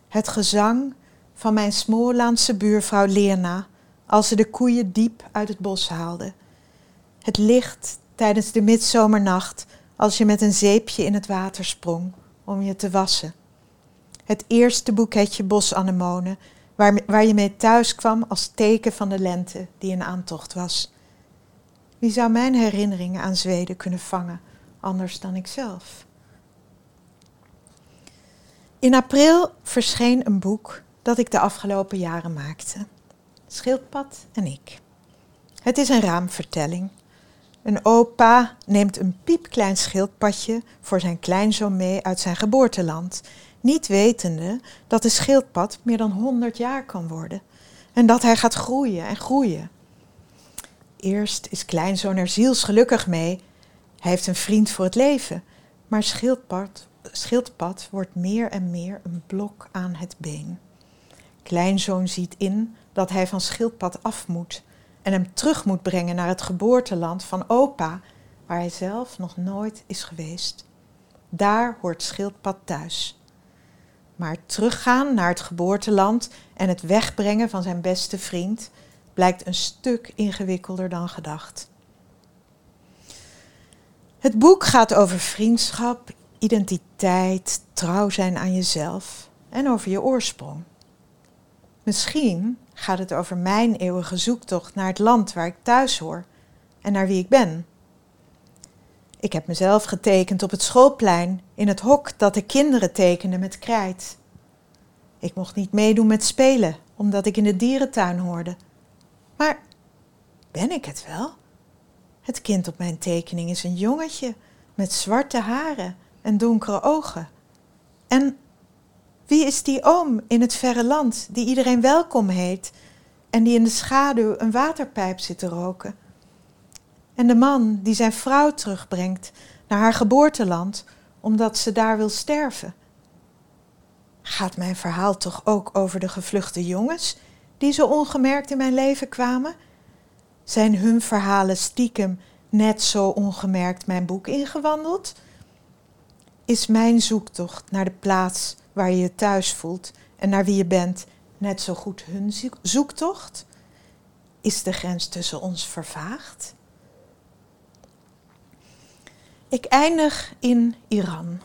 Het gezang van mijn Smoorlandse buurvrouw Lena als ze de koeien diep uit het bos haalde. Het licht tijdens de midzomernacht als je met een zeepje in het water sprong om je te wassen. Het eerste boeketje bosanemonen waar, waar je mee thuis kwam als teken van de lente die in aantocht was. Wie zou mijn herinneringen aan Zweden kunnen vangen, anders dan ikzelf? In april verscheen een boek dat ik de afgelopen jaren maakte. Schildpad en ik. Het is een raamvertelling. Een opa neemt een piepklein schildpadje voor zijn kleinzoon mee uit zijn geboorteland, niet wetende dat de schildpad meer dan 100 jaar kan worden en dat hij gaat groeien en groeien. Eerst is kleinzoon er zielsgelukkig mee. Hij heeft een vriend voor het leven, maar schildpad, schildpad wordt meer en meer een blok aan het been. Kleinzoon ziet in dat hij van schildpad af moet en hem terug moet brengen naar het geboorteland van opa, waar hij zelf nog nooit is geweest. Daar hoort schildpad thuis. Maar teruggaan naar het geboorteland en het wegbrengen van zijn beste vriend blijkt een stuk ingewikkelder dan gedacht. Het boek gaat over vriendschap, identiteit, trouw zijn aan jezelf en over je oorsprong. Misschien gaat het over mijn eeuwige zoektocht naar het land waar ik thuis hoor en naar wie ik ben. Ik heb mezelf getekend op het schoolplein in het hok dat de kinderen tekenden met krijt. Ik mocht niet meedoen met spelen omdat ik in de dierentuin hoorde. Maar ben ik het wel? Het kind op mijn tekening is een jongetje met zwarte haren en donkere ogen. En wie is die oom in het verre land die iedereen welkom heet en die in de schaduw een waterpijp zit te roken? En de man die zijn vrouw terugbrengt naar haar geboorteland omdat ze daar wil sterven? Gaat mijn verhaal toch ook over de gevluchte jongens die zo ongemerkt in mijn leven kwamen? Zijn hun verhalen stiekem net zo ongemerkt mijn boek ingewandeld? Is mijn zoektocht naar de plaats waar je je thuis voelt en naar wie je bent net zo goed hun zoektocht? Is de grens tussen ons vervaagd? Ik eindig in Iran,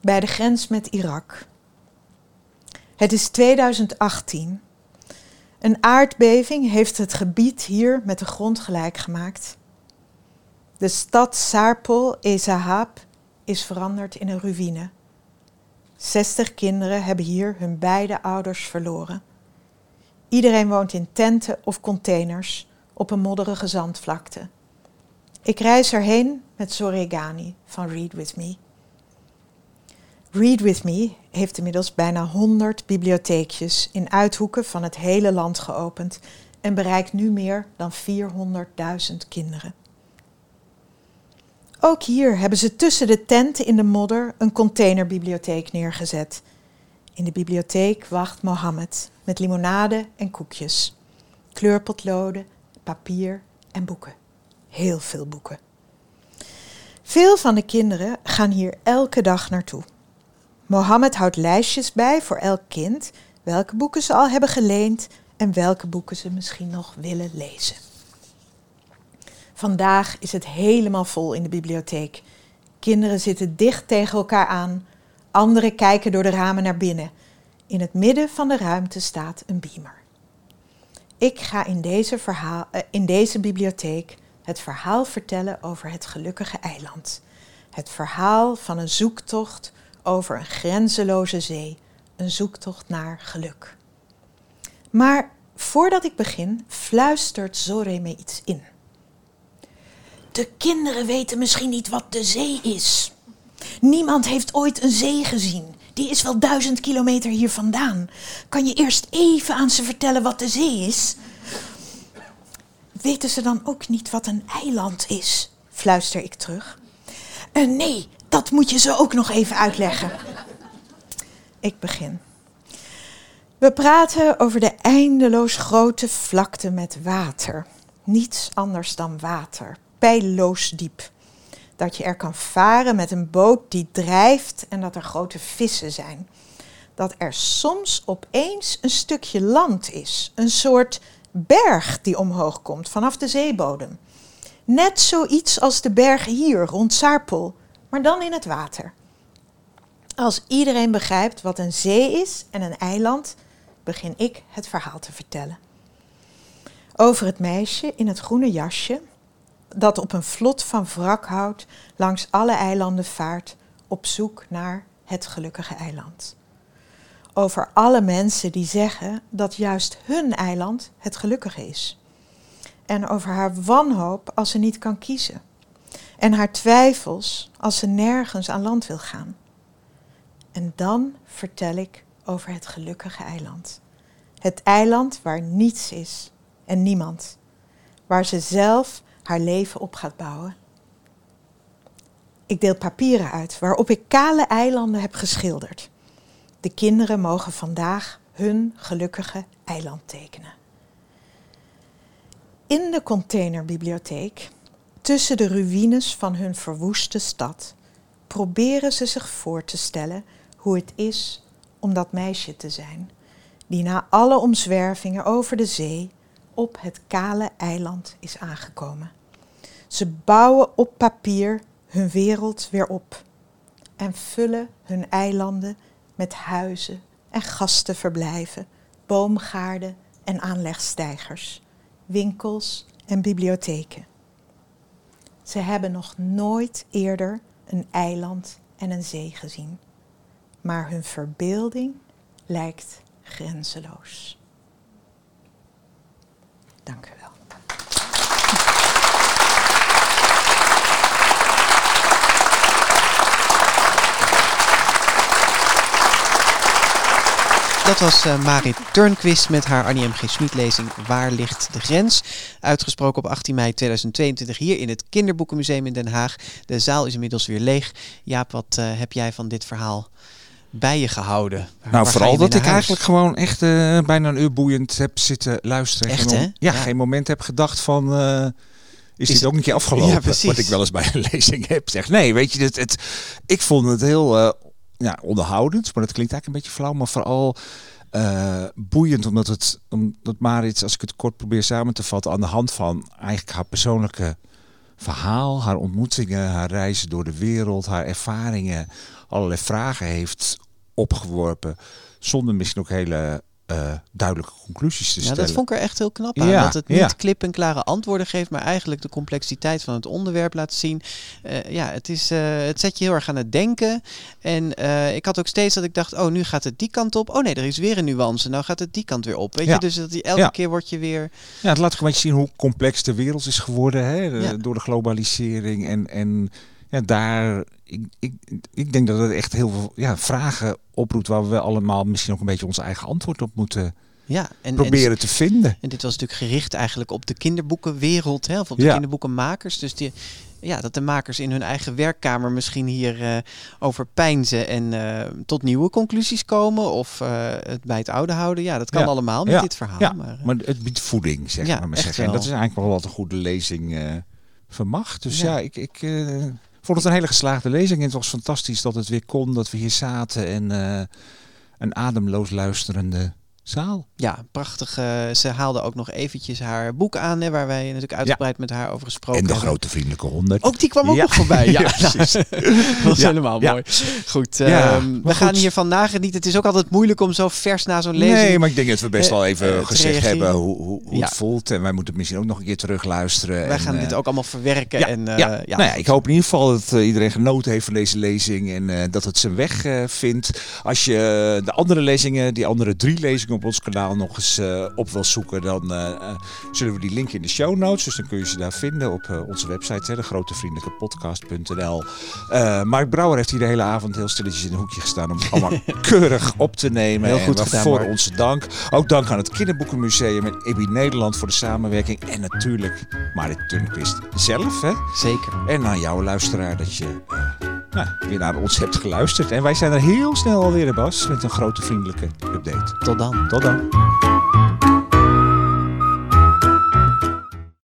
bij de grens met Irak. Het is 2018. Een aardbeving heeft het gebied hier met de grond gelijk gemaakt. De stad Sarpol Ezahab is veranderd in een ruïne. 60 kinderen hebben hier hun beide ouders verloren. Iedereen woont in tenten of containers op een modderige zandvlakte. Ik reis erheen met Soregani van Read With Me. Read With Me heeft inmiddels bijna 100 bibliotheekjes in uithoeken van het hele land geopend en bereikt nu meer dan 400.000 kinderen. Ook hier hebben ze tussen de tenten in de modder een containerbibliotheek neergezet. In de bibliotheek wacht Mohammed met limonade en koekjes, kleurpotloden, papier en boeken. Heel veel boeken. Veel van de kinderen gaan hier elke dag naartoe. Mohammed houdt lijstjes bij voor elk kind welke boeken ze al hebben geleend en welke boeken ze misschien nog willen lezen. Vandaag is het helemaal vol in de bibliotheek. Kinderen zitten dicht tegen elkaar aan, anderen kijken door de ramen naar binnen. In het midden van de ruimte staat een beamer. Ik ga in deze, verhaal, eh, in deze bibliotheek het verhaal vertellen over het gelukkige eiland. Het verhaal van een zoektocht over een grenzeloze zee, een zoektocht naar geluk. Maar voordat ik begin, fluistert Zore me iets in. De kinderen weten misschien niet wat de zee is. Niemand heeft ooit een zee gezien. die is wel duizend kilometer hier vandaan. Kan je eerst even aan ze vertellen wat de zee is? Weten ze dan ook niet wat een eiland is? fluister ik terug. Uh, nee, dat moet je ze ook nog even uitleggen. Ik begin. We praten over de eindeloos grote vlakte met water. Niets anders dan water, pijloos diep. Dat je er kan varen met een boot die drijft en dat er grote vissen zijn. Dat er soms opeens een stukje land is, een soort berg die omhoog komt vanaf de zeebodem. Net zoiets als de bergen hier rond Saarpol, maar dan in het water. Als iedereen begrijpt wat een zee is en een eiland, begin ik het verhaal te vertellen. Over het meisje in het groene jasje dat op een vlot van wrakhout langs alle eilanden vaart op zoek naar het gelukkige eiland. Over alle mensen die zeggen dat juist hun eiland het gelukkige is. En over haar wanhoop als ze niet kan kiezen. En haar twijfels als ze nergens aan land wil gaan. En dan vertel ik over het gelukkige eiland. Het eiland waar niets is en niemand. Waar ze zelf haar leven op gaat bouwen. Ik deel papieren uit waarop ik kale eilanden heb geschilderd. De kinderen mogen vandaag hun gelukkige eiland tekenen. In de containerbibliotheek, tussen de ruïnes van hun verwoeste stad, proberen ze zich voor te stellen hoe het is om dat meisje te zijn, die na alle omzwervingen over de zee op het kale eiland is aangekomen. Ze bouwen op papier hun wereld weer op en vullen hun eilanden met huizen en gastenverblijven, boomgaarden en aanlegstijgers, winkels en bibliotheken. Ze hebben nog nooit eerder een eiland en een zee gezien, maar hun verbeelding lijkt grenzeloos. Dank u wel. Dat was uh, Marit Turnquist met haar Annie M. G. Schmid lezing Waar ligt de grens? Uitgesproken op 18 mei 2022 hier in het Kinderboekenmuseum in Den Haag. De zaal is inmiddels weer leeg. Jaap, wat uh, heb jij van dit verhaal bij je gehouden? nou, vooral dat ik eigenlijk gewoon echt uh, bijna een uur boeiend heb zitten luisteren. Echt, hè? Ja, ja, geen moment heb gedacht van... Is, is dit ook een keer afgelopen? Ja, wat ik wel eens bij een lezing heb. Zeg, nee, weet je, het, het, ik vond het heel ja, onderhoudend, maar dat klinkt eigenlijk een beetje flauw, maar vooral uh, boeiend, omdat het, omdat Marit, als ik het kort probeer samen te vatten, aan de hand van eigenlijk haar persoonlijke verhaal, haar ontmoetingen, haar reizen door de wereld, haar ervaringen, allerlei vragen heeft opgeworpen, zonder misschien ook hele uh, duidelijke conclusies te stellen. Ja, dat vond ik er echt heel knap aan. Ja, dat het niet ja. klip en klare antwoorden geeft, maar eigenlijk de complexiteit van het onderwerp laat zien. Uh, ja, het, is, uh, het zet je heel erg aan het denken. En ik had ook steeds dat ik dacht, oh, nu gaat het die kant op. Oh nee, er is weer een nuance. Nou gaat het die kant weer op. Weet je, dus dat die, elke keer word je weer... Ja, het laat gewoon zien hoe complex de wereld is geworden hè, door de globalisering en... en ja, daar, ik, ik, ik denk dat het echt heel veel ja, vragen oproept waar we allemaal misschien ook een beetje ons eigen antwoord op moeten ja, en, proberen te vinden. En dit was natuurlijk gericht eigenlijk op de kinderboekenwereld, hè, of op de kinderboekenmakers. Dus die, ja, dat de makers in hun eigen werkkamer misschien hier uh, over pijnzen en uh, tot nieuwe conclusies komen of uh, het bij het oude houden. Ja, dat kan allemaal met dit verhaal. Ja, maar, maar, het biedt voeding, zeg maar. maar zeggen. En dat is eigenlijk wel wat een goede lezing vermacht. Dus ja, ik, ik vond het een hele geslaagde lezing. En het was fantastisch dat het weer kon, dat we hier zaten en uh, een ademloos luisterende zaal. Ja, prachtig. Uh, ze haalde ook nog eventjes haar boek aan, hè, waar wij natuurlijk uitgebreid met haar over gesproken En de hebben. grote vriendelijke honderd. Ook die kwam ook nog voorbij. Ja, precies. dat was helemaal mooi. Goed, uh, we gaan hiervan nagenieten. Het is ook altijd moeilijk om zo vers na zo'n lezing... Nee, maar ik denk dat we best wel eh, even gezegd hebben hoe, hoe, hoe het voelt. En wij moeten het misschien ook nog een keer terug luisteren. Wij gaan dit ook allemaal verwerken. En, ja. Nou ja, ik hoop in ieder geval dat iedereen genoten heeft van deze lezing. En dat het zijn weg vindt. Als je de andere lezingen, die andere drie lezingen op ons kanaal nog eens op wil zoeken, dan zullen we die link in de show notes. Dus dan kun je ze daar vinden op onze website, hè, de grotevriendelijkepodcast.nl. Mark Brouwer heeft hier de hele avond heel stilletjes in een hoekje gestaan om het allemaal keurig op te nemen. Heel goed gedaan, voor onze dank. Ook dank aan het Kinderboekenmuseum en EBI Nederland voor de samenwerking. En natuurlijk Marit Turnquist zelf. Hè? Zeker. En aan jou luisteraar dat je nou, weer naar ons hebt geluisterd. En wij zijn er heel snel alweer, Bas, met een grote vriendelijke update. Tot dan. Tot dan.